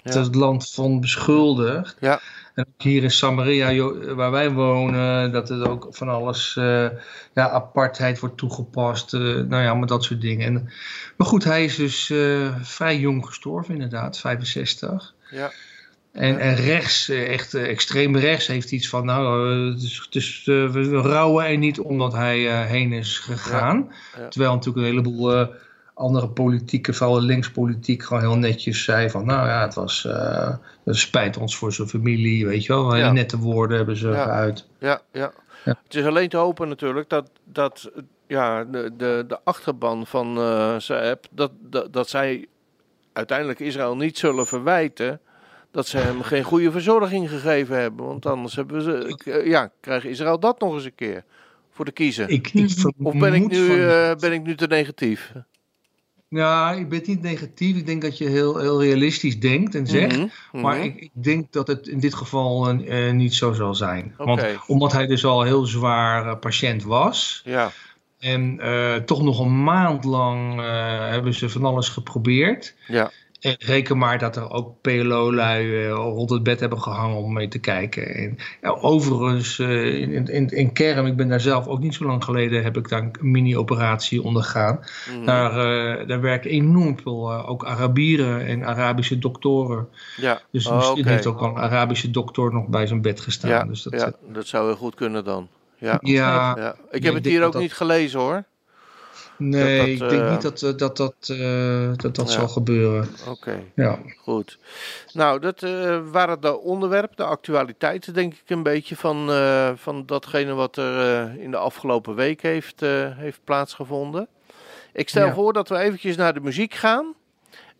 Ja. het land van beschuldigd. Ja. En hier in Samaria, waar wij wonen, dat er ook van alles, eh, ja, apartheid wordt toegepast, eh, nou ja, maar dat soort dingen. En, maar goed, hij is dus eh, vrij jong gestorven inderdaad, 65. ja. En, en rechts, echt extreem rechts, heeft iets van, nou, het is, eh, we we rouwen er niet omdat hij heen is gegaan. ja. Terwijl natuurlijk een heleboel andere politieke, vooral linkspolitiek, gewoon heel netjes zei van, nou ja, het was, eh, het spijt ons voor zijn familie, weet je wel. Ja. nette woorden hebben ze Ja. geuit. Ja, ja. Ja. Het is alleen te hopen natuurlijk dat, dat ja, de, de, de achterban van Saeb, dat, dat, dat zij uiteindelijk Israël niet zullen verwijten dat ze hem geen goede verzorging gegeven hebben. Want anders hebben ze, eh, ja, krijgt Israël dat nog eens een keer voor de kiezen. Ik, ik of ben ik, nu, ben ik nu te negatief? Ja, ik ben niet negatief. Ik denk dat je heel, heel realistisch denkt en zegt. Mhm, mhm. Maar ik, ik denk dat het in dit geval eh, eh, niet zo zal zijn. Want omdat hij dus al heel zwaar eh, patiënt was. Ja, En toch nog een maand lang hebben ze van alles geprobeerd. ja, En reken maar dat er ook PLO-lui eh, rond het bed hebben gehangen om mee te kijken. En, overigens, eh, in, in, in Kerm, ik ben daar zelf ook niet zo lang geleden, heb ik daar een mini-operatie ondergaan. mhm, Daar, eh, daar werken enorm veel eh, ook Arabieren en Arabische doktoren. ja. Dus Oh, misschien heeft ook al een Arabische dokter nog bij zijn bed gestaan. Ja, dus dat, ja, eh, dat zou heel goed kunnen dan. Ja, ja, ja. Ik heb ik het hier ook dat- niet gelezen hoor. Nee, dat, ik eh, denk niet dat eh, dat, dat, eh, dat, dat Ja. zal gebeuren. Oké. Ja. Goed. Nou, dat eh, waren de onderwerpen, de actualiteiten, denk ik, een beetje van, eh, van datgene wat er eh, in de afgelopen week heeft, eh, heeft plaatsgevonden. Ik stel Ja. voor dat we eventjes naar de muziek gaan.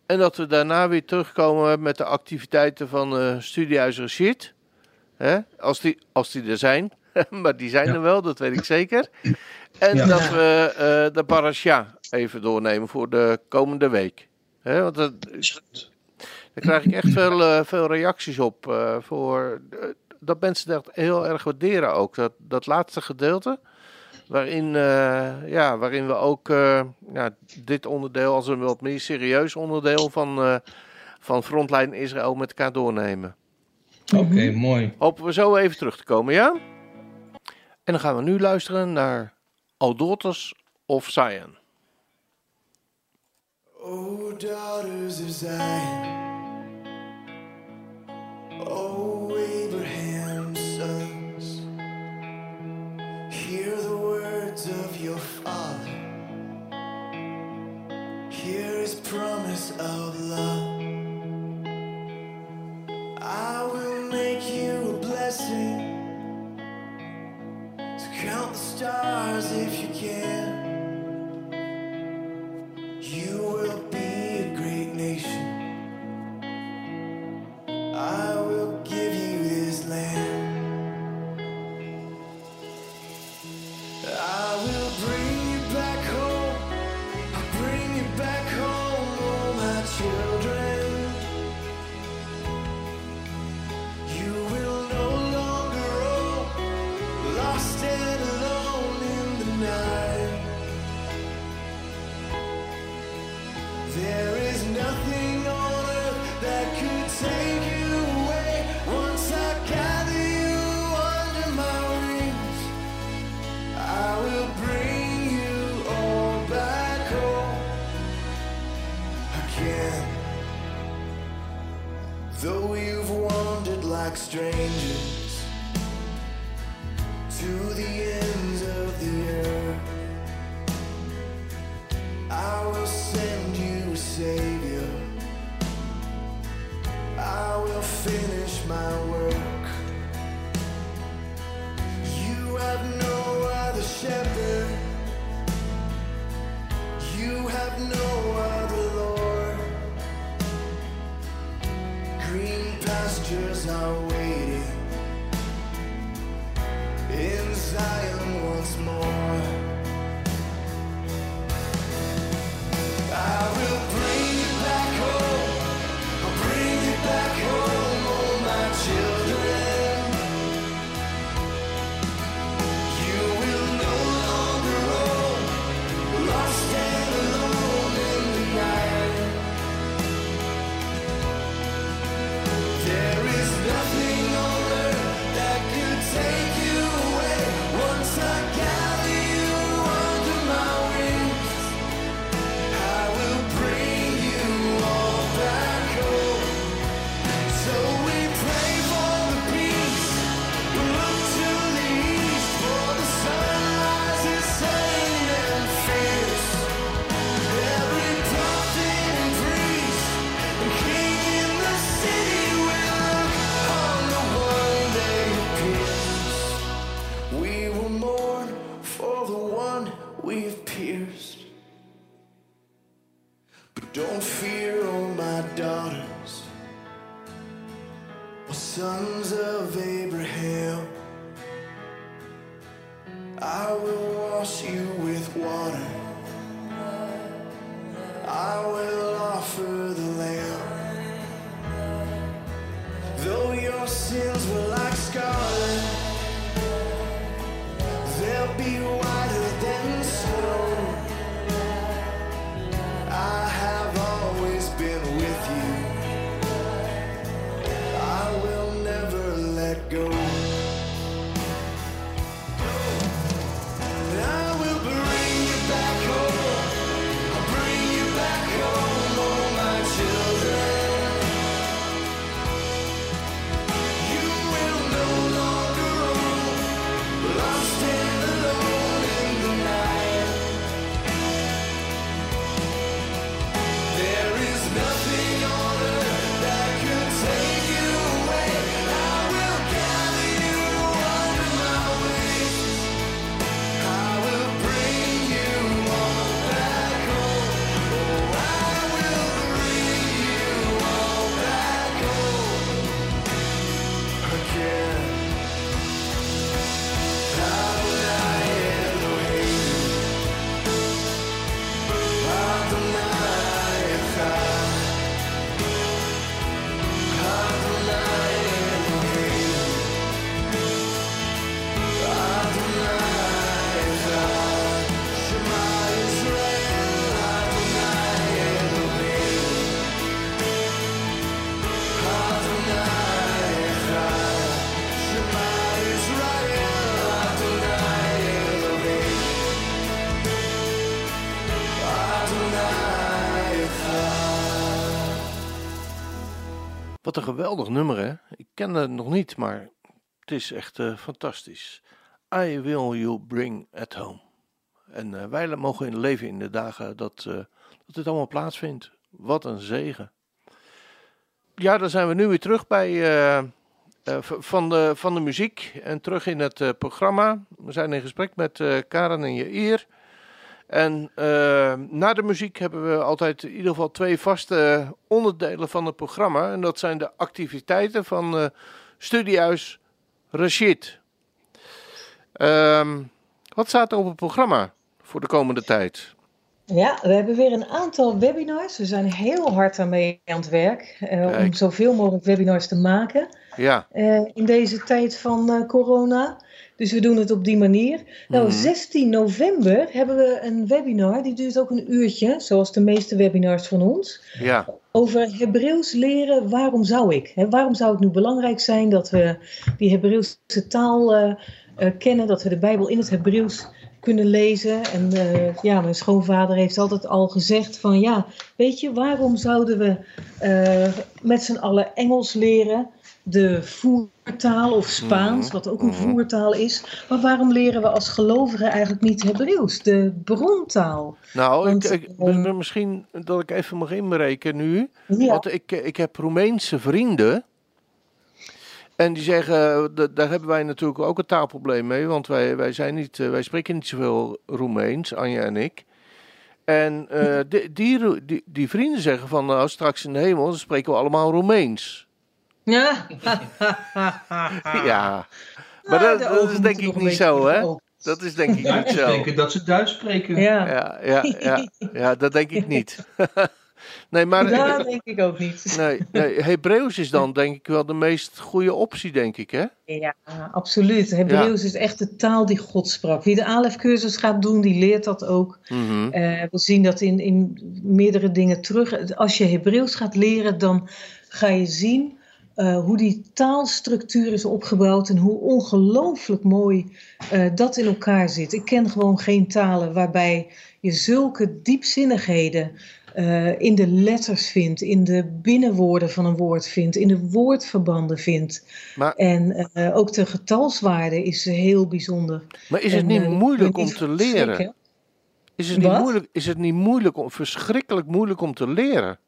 En dat we daarna weer terugkomen met de activiteiten van eh Studiehuis? Als, die, als die er zijn. maar die zijn Ja. er wel, dat weet ik zeker. En Ja. dat we eh, de parasha even doornemen voor de komende week. Hè? Want dat, daar krijg ik echt veel, eh, veel reacties op. eh, voor, dat mensen dat heel erg waarderen ook. Dat, dat laatste gedeelte. Waarin, eh, ja, waarin we ook eh, ja, dit onderdeel als een wat meer serieus onderdeel van, eh, van Frontline Israël met elkaar doornemen. Oké, mooi. Hopen we zo even terug te komen, ja? En dan gaan we nu luisteren naar All Daughters of Zion. O daughters of Zion, finish my work. Your sins were Wat een geweldig nummer, hè? Ik ken het nog niet, maar het is echt eh, fantastisch. I will you bring at home. En eh, wij mogen in leven in de dagen dat, eh, dat dit allemaal plaatsvindt. Wat een zegen. Ja, dan zijn we nu weer terug bij van, de, van de muziek en terug in het programma. We zijn in gesprek met Karen en Jair. En eh, na de muziek hebben we altijd in ieder geval twee vaste onderdelen van het programma. En dat zijn de activiteiten van eh Studiehuis Rashid. Ehm, wat staat er op het programma voor de komende tijd? Ja, we hebben weer een aantal webinars. We zijn heel hard daarmee aan het werk eh, om zoveel mogelijk webinars te maken Ja, eh, in deze tijd van eh, corona. Dus we doen het op die manier. Nou, Mhm. 16 november hebben we een webinar. Die duurt ook een uurtje, zoals de meeste webinars van ons. ja, Over Hebreeuws leren, waarom zou ik? Hè, waarom zou het nu belangrijk zijn dat we die Hebreeuwse taal eh, kennen, dat we de Bijbel in het Hebreeuws kunnen lezen? En ja, mijn schoonvader heeft altijd al gezegd van ja, weet je, waarom zouden we met z'n allen Engels leren? De voertaal of Spaans, Mhm, wat ook een mhm. voertaal is. Maar waarom leren we als gelovigen eigenlijk niet Hebreeuws, de brontaal? nou, Want, ik, ik, ehm, misschien dat ik even mag inbreken nu. Ja, Want ik, ik heb Roemeense vrienden. En die zeggen, da- daar hebben wij natuurlijk ook een taalprobleem mee. Want wij, wij, zijn niet, eh, wij spreken niet zoveel Roemeens, Anja en ik. En eh, die, die, Roe- die, die vrienden zeggen van, nou straks in de hemel dan spreken we allemaal Roemeens. Ja. Ja, maar dat, de dat is denk ik niet zo, hè? Dat is denk ik niet zo. denken dat ze Duits spreken. Ja, Ja, ja, ja, ja, dat denk ik niet. nee, maar dat denk ik ook niet. nee, nee, Hebreeuws is dan denk ik wel de meest goede optie, denk ik, hè? Ja, absoluut. Hebreeuws is echt de taal die God sprak. Wie de Alef-cursus gaat doen, die leert dat ook. Mhm. Eh, we zien dat in, in meerdere dingen terug. Als je Hebreeuws gaat leren, dan ga je zien eh, hoe die taalstructuur is opgebouwd en hoe ongelooflijk mooi eh, dat in elkaar zit. Ik ken gewoon geen talen waarbij je zulke diepzinnigheden eh, in de letters vindt, in de binnenwoorden van een woord vindt, in de woordverbanden vindt. Maar- En ook de getalswaarde is heel bijzonder. Maar is het En, niet moeilijk om te leren? Is het niet Wat? moeilijk, is het niet moeilijk om, verschrikkelijk moeilijk om te leren?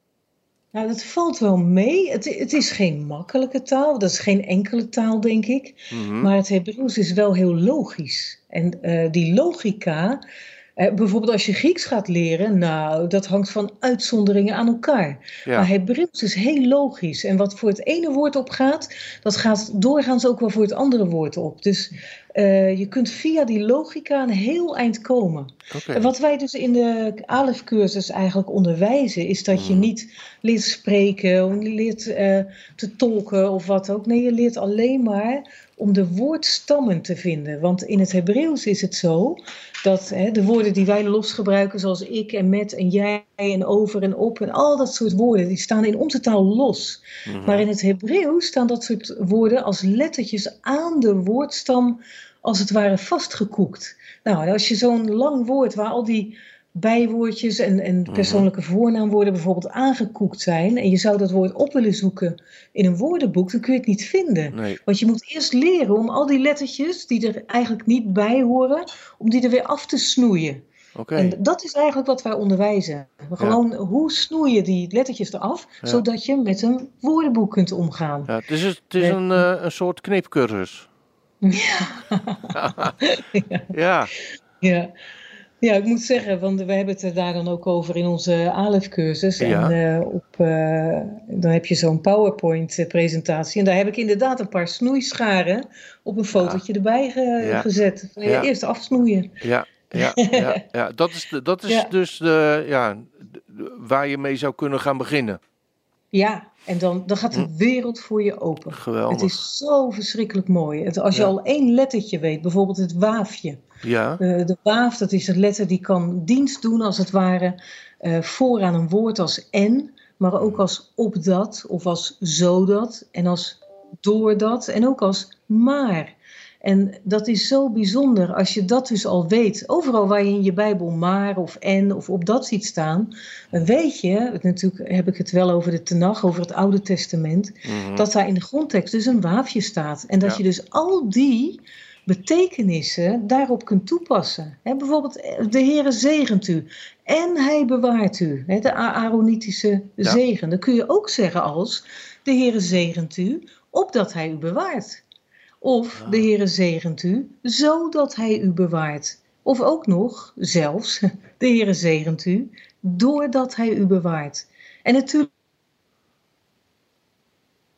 Nou, dat valt wel mee. Het, het is geen makkelijke taal. Dat is geen enkele taal, denk ik. Mhm. Maar het Hebreeuws is wel heel logisch. En eh, die logica, bijvoorbeeld als je Grieks gaat leren, nou, dat hangt van uitzonderingen aan elkaar. Ja. Maar Hebreeuws is heel logisch. En wat voor het ene woord opgaat, dat gaat doorgaans ook wel voor het andere woord op. Dus eh, je kunt via die logica een heel eind komen. En Wat wij dus in de ALEF-cursus eigenlijk onderwijzen, is dat je Mhm. niet leert spreken, of leert eh, te tolken of wat ook. Nee, je leert alleen maar om de woordstammen te vinden. Want in het Hebreeuws is het zo dat hè, de woorden die wij los gebruiken, zoals ik en met en jij en over en op en al dat soort woorden, die staan in onze taal los. Mhm. Maar in het Hebreeuws staan dat soort woorden als lettertjes aan de woordstam als het ware vastgekoekt. Nou, als je zo'n lang woord waar al die bijwoordjes en, en Mhm. persoonlijke voornaamwoorden bijvoorbeeld aangekoekt zijn en je zou dat woord op willen zoeken in een woordenboek, dan kun je het niet vinden. Nee. Want je moet eerst leren om al die lettertjes die er eigenlijk niet bij horen, om die er weer af te snoeien. En dat is eigenlijk wat wij onderwijzen. Gewoon hoe snoei je die lettertjes eraf, Ja. zodat je met een woordenboek kunt omgaan. Ja, het is, het is een, eh, een soort knipcursus. ja. Ja. ja, ik moet zeggen, want we hebben het er daar dan ook over in onze ALEF-cursus. Ja. En eh, op, eh, dan heb je zo'n PowerPoint-presentatie. En daar heb ik inderdaad een paar snoeischaren op een fotootje erbij ge- Ja. gezet. Van, ja, Ja. Eerst afsnoeien. Ja, ja, ja, ja. Dat is, de, dat is Ja. dus de, ja, de- waar je mee zou kunnen gaan beginnen. Ja, en dan, dan gaat de wereld voor je open. Geweldig. Het is zo verschrikkelijk mooi. Het, als je Ja. al één lettertje weet, bijvoorbeeld het waafje. Ja, Eh, de waaf, dat is een letter die kan dienst doen als het ware eh, vooraan een woord als en, maar ook als opdat of als zodat en als doordat en ook als maar. En dat is zo bijzonder als je dat dus al weet. Overal waar je in je Bijbel maar of en of op dat ziet staan, dan weet je, natuurlijk heb ik het wel over de Tenach, over het Oude Testament, mhm. dat daar in de grondtekst dus een waafje staat. En dat Ja. je dus al die betekenissen daarop kunt toepassen. Bijvoorbeeld, eh, de Heere zegent u en hij bewaart u. De Aaronitische Ja. zegen. Dan kun je ook zeggen als, de Heere zegent u opdat hij u bewaart. Of de Heere zegent u zodat hij u bewaart. Of ook nog, zelfs, de Heere zegent u doordat hij u bewaart. En natuurlijk.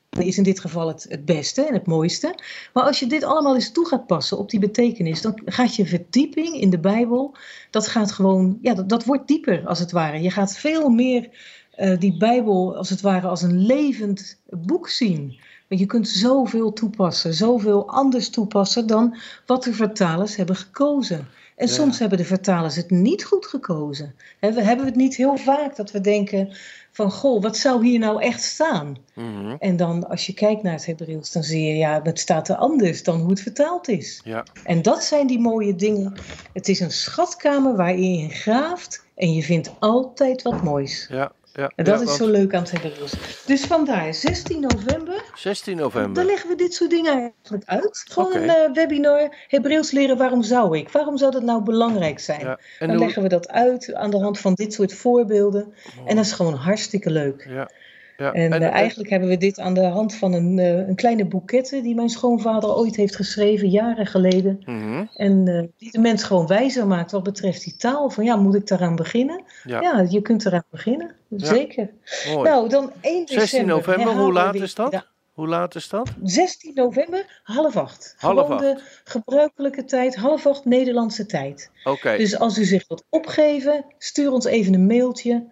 is in dit geval het, het beste en het mooiste. Maar als je dit allemaal eens toe gaat passen op die betekenis, dan gaat je verdieping in de Bijbel, dat gaat gewoon, ja, dat, dat wordt dieper als het ware. Je gaat veel meer eh, die Bijbel als het ware als een levend boek zien. Want je kunt zoveel toepassen, zoveel anders toepassen dan wat de vertalers hebben gekozen. En Ja. soms hebben de vertalers het niet goed gekozen. Hè, we hebben het niet heel vaak dat we denken van, goh, wat zou hier nou echt staan? Mhm. En dan als je kijkt naar het Hebreeuws, dan zie je, ja, het staat er anders dan hoe het vertaald is. Ja, En dat zijn die mooie dingen. Het is een schatkamer waar je graaft en je vindt altijd wat moois. ja, ja. En dat ja, is want zo leuk aan het Hebreeuws. Dus vandaar, 16 november, 16 dan november. leggen we dit soort dingen eigenlijk uit. Gewoon een eh, webinar, Hebreeuws leren, waarom zou ik? Waarom zou dat nou belangrijk zijn? Ja. En dan hoe- leggen we dat uit aan de hand van dit soort voorbeelden. En dat is gewoon hartstikke leuk. Ja. Ja. En, en, eh, en- eigenlijk hebben we dit aan de hand van een, eh, een kleine boekette die mijn schoonvader ooit heeft geschreven, jaren geleden. Mhm. En eh, die de mens gewoon wijzer maakt wat betreft die taal. Van ja, moet ik daaraan beginnen? Ja. Ja, je kunt eraan beginnen. Zeker. Mooi. Nou, dan 1 december. 16 november, hoe laat is dat? Hoe laat is dat? 16 november, half acht. Half Gewoon de gebruikelijke tijd, half acht Nederlandse tijd. Oké. Dus als u zich wilt opgeven, stuur ons even een mailtje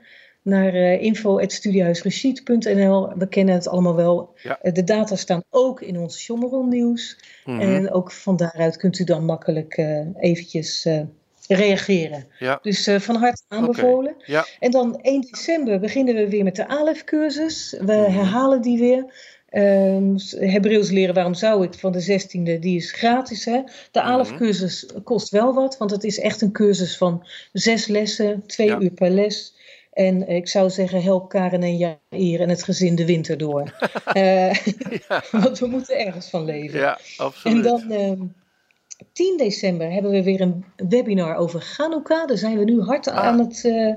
naar uh. We kennen het allemaal wel. Ja. Uh, de data staan ook in ons Shommeron nieuws. Mhm. En ook van daaruit kunt u dan makkelijk uh, eventjes reageren. Ja. Dus van harte aanbevolen. Ja. En dan 1 december beginnen we weer met de ALEF-cursus. We herhalen die weer. Um, Hebreeuws leren, waarom zou ik? Van de 16e, die is gratis. Hè? De ALEF-cursus kost wel wat, want het is echt een cursus van zes lessen, twee Ja. uur per les. En ik zou zeggen, help Karen en Jair en het gezin de winter door. uh, Ja. Want we moeten ergens van leven. Ja, absoluut. En dan ehm 10 december hebben we weer een webinar over Hanukkah. Daar zijn we nu hard Ah. aan het eh,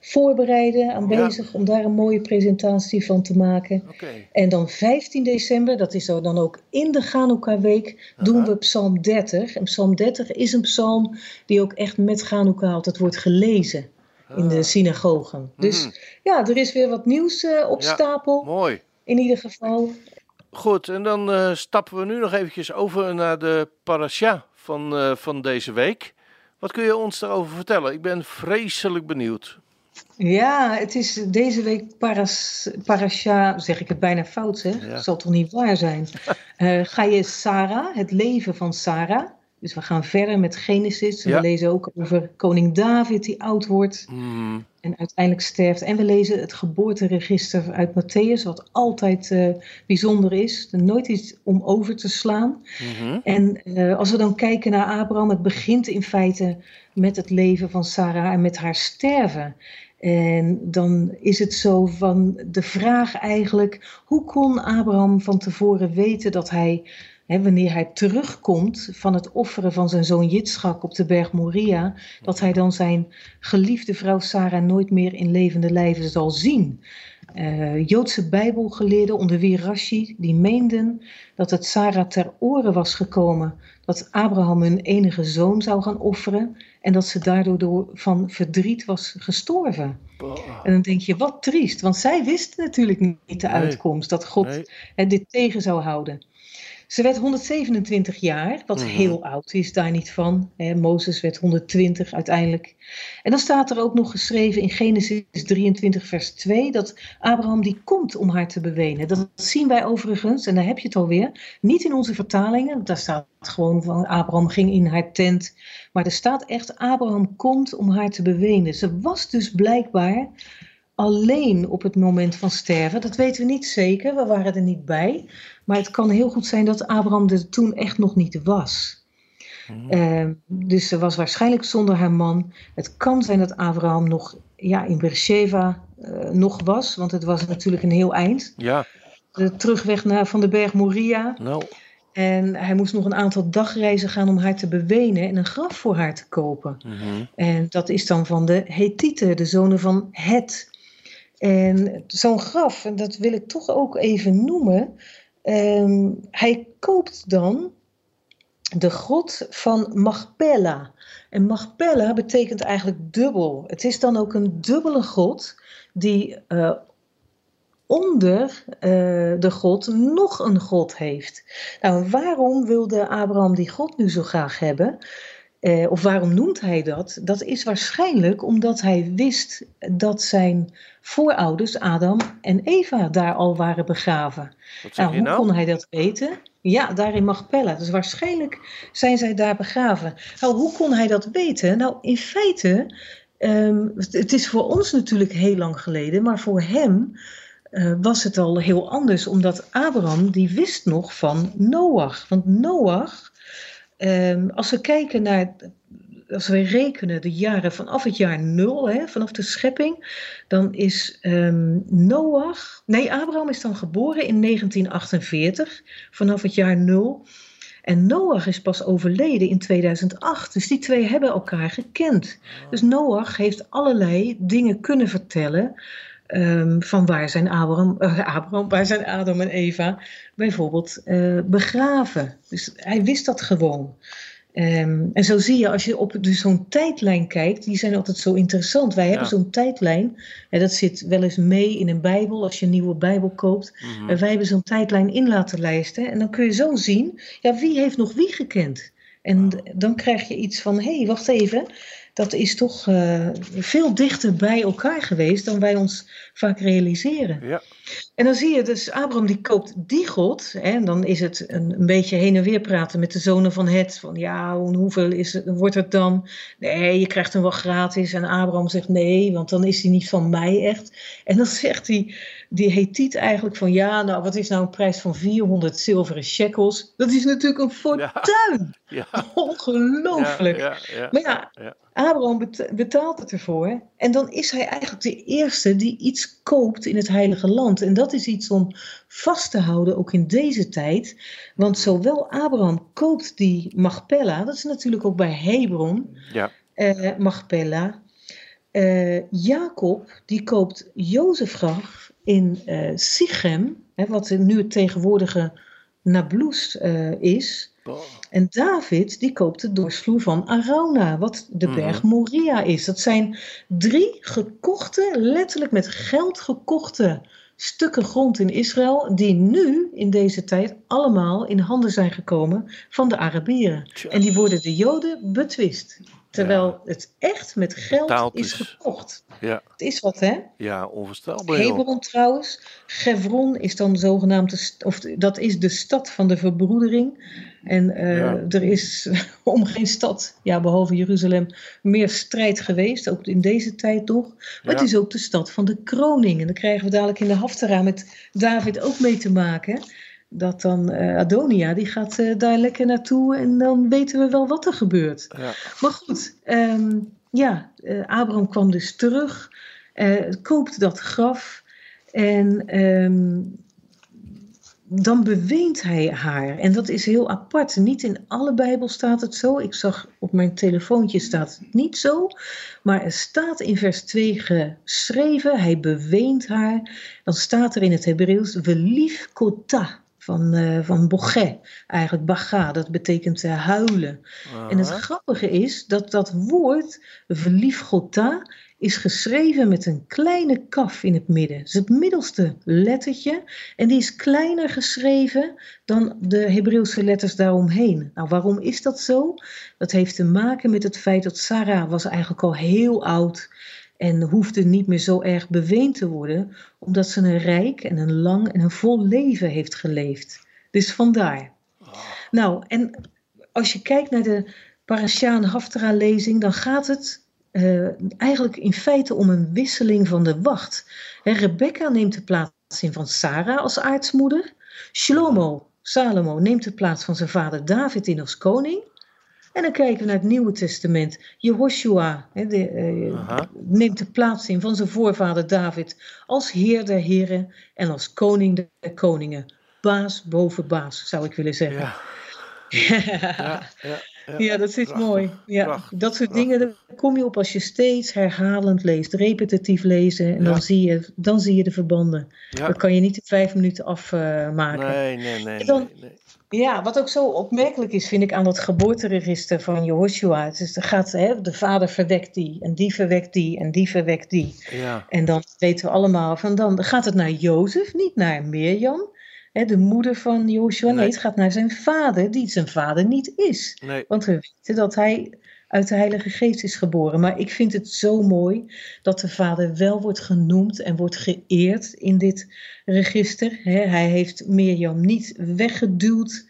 voorbereiden, aan Ja. bezig om daar een mooie presentatie van te maken. En dan 15 december, dat is dan ook in de Hanukkah week, doen we Psalm 30. En Psalm 30 is een psalm die ook echt met Hanukkah altijd wordt gelezen in de Ah. synagogen. Dus Mhm. ja, er is weer wat nieuws eh, op Ja. stapel. Mooi. In ieder geval. Goed, en dan eh, stappen we nu nog eventjes over naar de parasha van, eh, van deze week. Wat kun je ons daarover vertellen? Ik ben vreselijk benieuwd. Ja, het is deze week paras, parasha, zeg ik het bijna fout zeg, Ja. zal toch niet waar zijn. Ga je Sarah, het leven van Sarah. Dus we gaan verder met Genesis. En Ja. We lezen ook over koning David die oud wordt Mhm. en uiteindelijk sterft. En we lezen het geboorteregister uit Matthäus, wat altijd eh, bijzonder is. Er nooit iets om over te slaan. Mhm. En eh, als we dan kijken naar Abraham, het begint in feite met het leven van Sarah en met haar sterven. En dan is het zo van de vraag eigenlijk, hoe kon Abraham van tevoren weten dat hij, wanneer hij terugkomt van het offeren van zijn zoon Jitschak op de berg Moria, dat hij dan zijn geliefde vrouw Sarah nooit meer in levende lijven zal zien. Eh, Joodse bijbelgeleerden onder wie Rashi, die meenden dat het Sarah ter oren was gekomen dat Abraham hun enige zoon zou gaan offeren en dat ze daardoor door van verdriet was gestorven. En dan denk je, wat triest, want zij wist natuurlijk niet de uitkomst, dat God Nee. dit tegen zou houden. Ze werd 127 jaar, wat Mhm. heel oud is, daar niet van. Hè, Mozes werd 120 uiteindelijk. En dan staat er ook nog geschreven in Genesis 23, vers 2, dat Abraham die komt om haar te bewenen. Dat zien wij overigens, en daar heb je het alweer, niet in onze vertalingen. Daar staat gewoon van Abraham ging in haar tent. Maar er staat echt, Abraham komt om haar te bewenen. Ze was dus blijkbaar alleen op het moment van sterven. Dat weten we niet zeker, we waren er niet bij. Maar het kan heel goed zijn dat Abraham er toen echt nog niet was. Eh, dus ze was waarschijnlijk zonder haar man. Het kan zijn dat Abraham nog ja, in Beersheba eh, nog was, want het was natuurlijk een heel eind. Ja, De terugweg naar, van de berg Moria. nou. En hij moest nog een aantal dagreizen gaan om haar te bewenen en een graf voor haar te kopen. Mhm. En dat is dan van de Hethieten, de zonen van Het. En zo'n graf, en dat wil ik toch ook even noemen. Ehm, hij koopt dan de grot van Machpelah. En Machpelah betekent eigenlijk dubbel. Het is dan ook een dubbele grot die eh, onder eh, de God nog een God heeft. Nou, waarom wilde Abraham die God nu zo graag hebben? Eh, of waarom noemt hij dat? Dat is waarschijnlijk omdat hij wist dat zijn voorouders Adam en Eva daar al waren begraven. Nou, hoe nou? kon hij dat weten? Ja, daar in Machpelah. Dus waarschijnlijk zijn zij daar begraven. Nou, hoe kon hij dat weten? Nou, in feite, ehm, het is voor ons natuurlijk heel lang geleden, maar voor hem eh, was het al heel anders, omdat Abraham die wist nog van Noach. Want Noach, ehm, als we kijken naar, als we rekenen de jaren vanaf het jaar nul, hè, vanaf de schepping, dan is ehm, Noach, nee, Abraham is dan geboren in 1948, vanaf het jaar nul. En Noach is pas overleden in 2008. Dus die twee hebben elkaar gekend. Dus Noach heeft allerlei dingen kunnen vertellen. Ehm, van waar zijn Abraham, eh, Abraham, waar zijn Adam en Eva bijvoorbeeld eh, begraven. Dus hij wist dat gewoon. Ehm, en zo zie je, als je op dus zo'n tijdlijn kijkt, die zijn altijd zo interessant. Wij hebben zo'n tijdlijn, en dat zit wel eens mee in een Bijbel, als je een nieuwe Bijbel koopt. Mhm. En wij hebben zo'n tijdlijn in laten lijsten. En dan kun je zo zien, ja, wie heeft nog wie gekend? En dan krijg je iets van, hé, hey, wacht even. Dat is toch eh, veel dichter bij elkaar geweest dan wij ons vaak realiseren. Ja. En dan zie je dus, Abraham die koopt die God. Hè, en dan is het een, een beetje heen en weer praten met de zonen van het. Van ja, hoe- hoeveel is het, wordt het dan? Nee, je krijgt hem wel gratis. En Abraham zegt nee, want dan is hij niet van mij echt. En dan zegt die, die Hethiet eigenlijk van ja, nou wat is nou een prijs van 400 zilveren shekels? Dat is natuurlijk een fortuin. Ja. Ongelooflijk. Ja, ja. Maar ja, Ja. Abraham bet- betaalt het ervoor. En dan is hij eigenlijk de eerste die iets koopt in het Heilige Land. En dat is iets om vast te houden, ook in deze tijd. Want zowel Abraham koopt die Machpelah, dat is natuurlijk ook bij Hebron, Ja. eh Machpelah. Eh, Jacob, die koopt Jozef graf in eh Sichem, hè, wat nu het tegenwoordige Nablus eh, is. En David die koopt de dorsvloer van Arauna, wat de berg Moria is. Dat zijn drie gekochte, letterlijk met geld gekochte stukken grond in Israël, die nu in deze tijd allemaal in handen zijn gekomen van de Arabieren. En die worden de Joden betwist. Terwijl het echt met geld Betaald is gekocht. Ja. Het is wat, hè? ja, onvoorstelbaar. Hebron trouwens. Gevron is dan zogenaamd, de of dat is de stad van de verbroedering. En eh, Ja. er is om geen stad, ja, behalve Jeruzalem, meer strijd geweest. Ook in deze tijd nog. Maar Ja. het is ook de stad van de kroning. En dan krijgen we dadelijk in de Haftara met David ook mee te maken. Dat dan eh, Adonia, die gaat eh, daar lekker naartoe. En dan weten we wel wat er gebeurt. Ja. Maar goed, ehm, ja, Abraham kwam dus terug, koopt dat graf en ehm, dan beweent hij haar. En dat is heel apart. Niet in alle Bijbel staat het zo. Ik zag op mijn telefoontje staat het niet zo. Maar er staat in vers 2 geschreven, hij beweent haar. Dan staat er in het Hebreeuws, velief kota. Van, eh van eigenlijk baga, dat betekent eh, huilen. En het grappige is dat dat woord, verlief gota, is geschreven met een kleine kaf in het midden. Dat is het middelste lettertje. En die is kleiner geschreven dan de Hebreeuwse letters daaromheen. Nou, waarom is dat zo? Dat heeft te maken met het feit dat Sarah was eigenlijk al heel oud en hoefde niet meer zo erg beweend te worden, omdat ze een rijk en een lang en een vol leven heeft geleefd. Dus vandaar. Nou, en als je kijkt naar de Parashaan Haftara lezing, dan gaat het eh, eigenlijk in feite om een wisseling van de wacht. Hè, Rebecca neemt de plaats in van Sarah als aartsmoeder. Shlomo, Salomo, neemt de plaats van zijn vader David in als koning. En dan kijken we naar het Nieuwe Testament. Jehoshua de, eh, neemt de plaats in van zijn voorvader David als heer der heren en als koning der koningen. Baas boven baas, zou ik willen zeggen. Ja. Ja, ja, Ja, dat is prachtig, mooi. Ja, prachtig, dat soort prachtig. dingen daar kom je op als je steeds herhalend leest, repetitief lezen. En Ja. dan, zie je, dan zie je de verbanden. Ja. Dat kan je niet in vijf minuten afmaken. Nee, nee, nee. Dan- nee, nee. Ja, wat ook zo opmerkelijk is, vind ik, aan dat geboorteregister van Jehoshua. Dus er gaat, hè, de vader verwekt die, en die verwekt die, en die verwekt die. Ja, En dan weten we allemaal van, dan gaat het naar Jozef, niet naar Mirjam, de moeder van Joshua. Nee. Het gaat naar zijn vader, die zijn vader niet is. nee. Want we weten dat hij uit de Heilige Geest is geboren. Maar ik vind het zo mooi dat de vader wel wordt genoemd en wordt geëerd in dit register. Hè, hij heeft Mirjam niet weggeduwd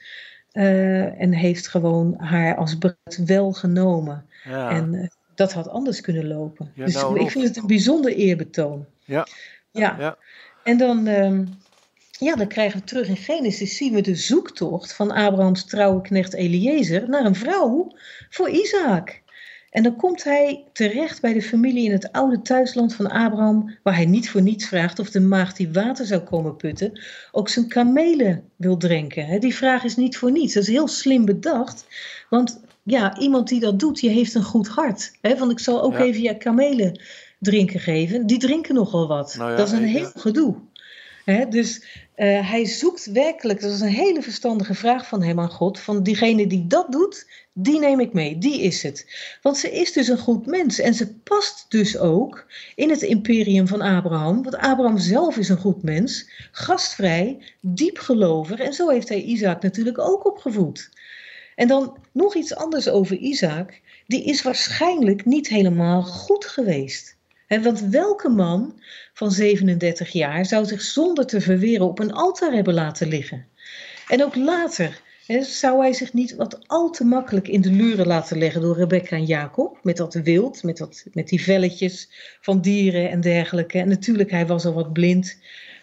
eh, en heeft gewoon haar als bruid wel genomen. Ja. En eh, dat had anders kunnen lopen. Ja, dus nou, ik vind het een bijzonder eerbetoon. Ja. Ja. Ja. En dan, ehm, ja, dan krijgen we terug in Genesis, zien we de zoektocht van Abrahams trouwe knecht Eliezer naar een vrouw voor Isaac. En dan komt hij terecht bij de familie in het oude thuisland van Abraham, waar hij niet voor niets vraagt of de maagd die water zou komen putten, ook zijn kamelen wil drinken. Die vraag is niet voor niets. Dat is heel slim bedacht, want ja, iemand die dat doet, die heeft een goed hart. Want ik zal ook Ja. even je kamelen drinken geven. Die drinken nogal wat. Nou ja, dat is een heel gedoe. Dus eh, hij zoekt werkelijk, dat is een hele verstandige vraag van hem aan God, van diegene die dat doet, die neem ik mee, die is het. Want ze is dus een goed mens en ze past dus ook in het imperium van Abraham, want Abraham zelf is een goed mens, gastvrij, diepgelovig en zo heeft hij Isaac natuurlijk ook opgevoed. En dan nog iets anders over Isaac, die is waarschijnlijk niet helemaal goed geweest. Want welke man van 37 jaar zou zich zonder te verweren op een altaar hebben laten liggen? En ook later zou hij zich niet wat al te makkelijk in de luren laten leggen door Rebecca en Jacob, met dat wild, met, dat, met die velletjes van dieren en dergelijke. En natuurlijk, hij was al wat blind,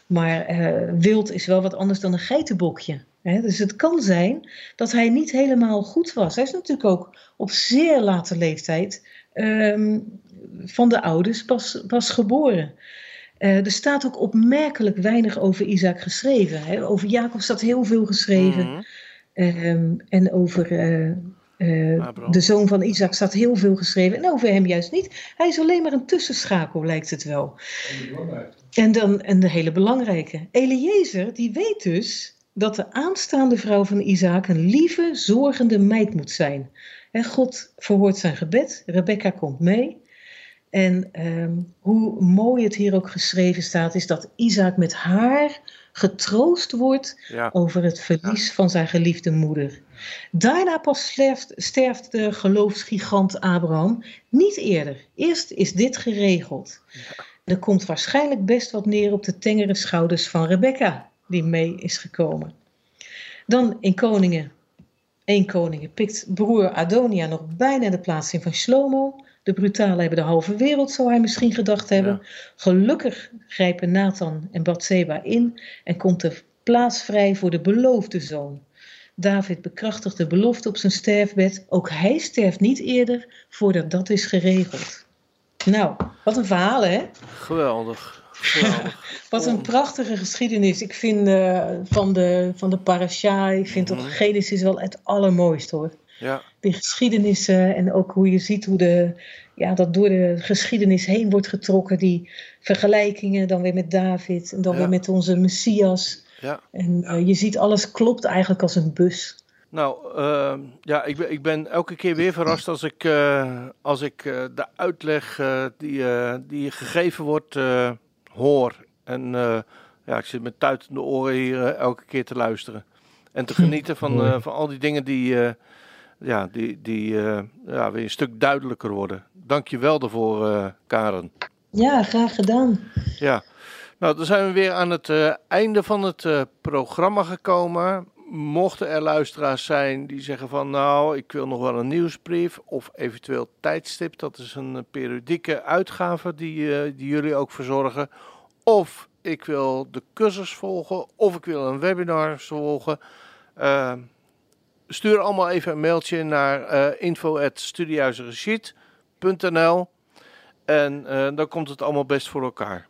maar eh, wild is wel wat anders dan een geitenbokje. Dus het kan zijn dat hij niet helemaal goed was. Hij is natuurlijk ook op zeer late leeftijd ehm, van de ouders pas, pas geboren. Eh, er staat ook opmerkelijk weinig over Isaac geschreven. Hè? Over Jacob staat heel veel geschreven. Mhm. Ehm, en over eh, eh, de zoon van Isaac staat heel veel geschreven. En over hem juist niet. Hij is alleen maar een tussenschakel, lijkt het wel. En dan en de hele belangrijke. Eliezer, die weet dus dat de aanstaande vrouw van Isaac een lieve, zorgende meid moet zijn. En God verhoort zijn gebed. Rebecca komt mee. En ehm, hoe mooi het hier ook geschreven staat, is dat Isaac met haar getroost wordt Ja. over het verlies van zijn geliefde moeder. Daarna pas sterft, sterft de geloofsgigant Abraham, niet eerder. Eerst is dit geregeld. Er komt waarschijnlijk best wat neer op de tengere schouders van Rebecca, die mee is gekomen. Dan in Koningen. 1 Koningen pikt broer Adonia nog bijna de plaats in van Shlomo. De brutalen hebben de halve wereld, zou hij misschien gedacht hebben. Gelukkig grijpen Nathan en Bathseba in en komt de plaats vrij voor de beloofde zoon. David bekrachtigt de belofte op zijn sterfbed. Ook hij sterft niet eerder voordat dat is geregeld. Nou, wat een verhaal hè? Geweldig. Wat een prachtige geschiedenis. Ik vind eh, van, de, van de parasha, ik vind Mhm. toch Genesis wel het allermooist hoor. Ja. Die geschiedenissen en ook hoe je ziet hoe de, ja, dat door de geschiedenis heen wordt getrokken. Die vergelijkingen dan weer met David en dan Ja. weer met onze Messias. Ja. En eh, je ziet alles klopt eigenlijk als een bus. Nou, ehm, ja, ik ben, ik ben elke keer weer verrast als ik, eh, als ik de uitleg die, die gegeven wordt hoor. En eh, ja, ik zit met tuitende oren hier eh, elke keer te luisteren. En te genieten van, eh, van al die dingen die, eh, ja, die, die eh, ja, weer een stuk duidelijker worden. Dank je wel daarvoor, eh, Karen. Ja, graag gedaan. Ja, nou dan zijn we weer aan het eh, einde van het eh, programma gekomen. Mochten er luisteraars zijn die zeggen van nou, ik wil nog wel een nieuwsbrief of eventueel tijdstip. Dat is een eh, periodieke uitgave die, eh, die jullie ook verzorgen. Of ik wil de cursus volgen of ik wil een webinar volgen. Eh, stuur allemaal even een mailtje naar uh, en dan komt het allemaal best voor elkaar.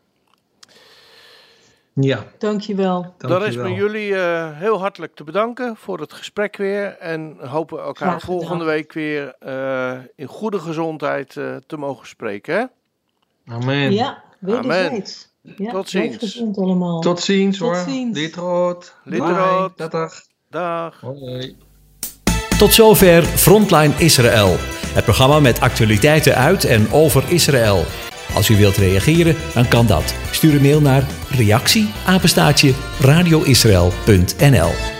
Ja, Dankjewel. Dan is met jullie eh, heel hartelijk te bedanken voor het gesprek weer. En hopen elkaar volgende week weer eh, in goede gezondheid eh, te mogen spreken. Hè? Amen. Ja, wederzijds. Ja, Tot blijf ziens. gezond allemaal. Tot ziens Tot hoor. ziens. Litroot. Litroot. Bye. Dag. Dag. Hoi. Tot zover Frontline Israël. Het programma met actualiteiten uit en over Israël. Als u wilt reageren, dan kan dat. Stuur een mail naar reactie radioisrael.nl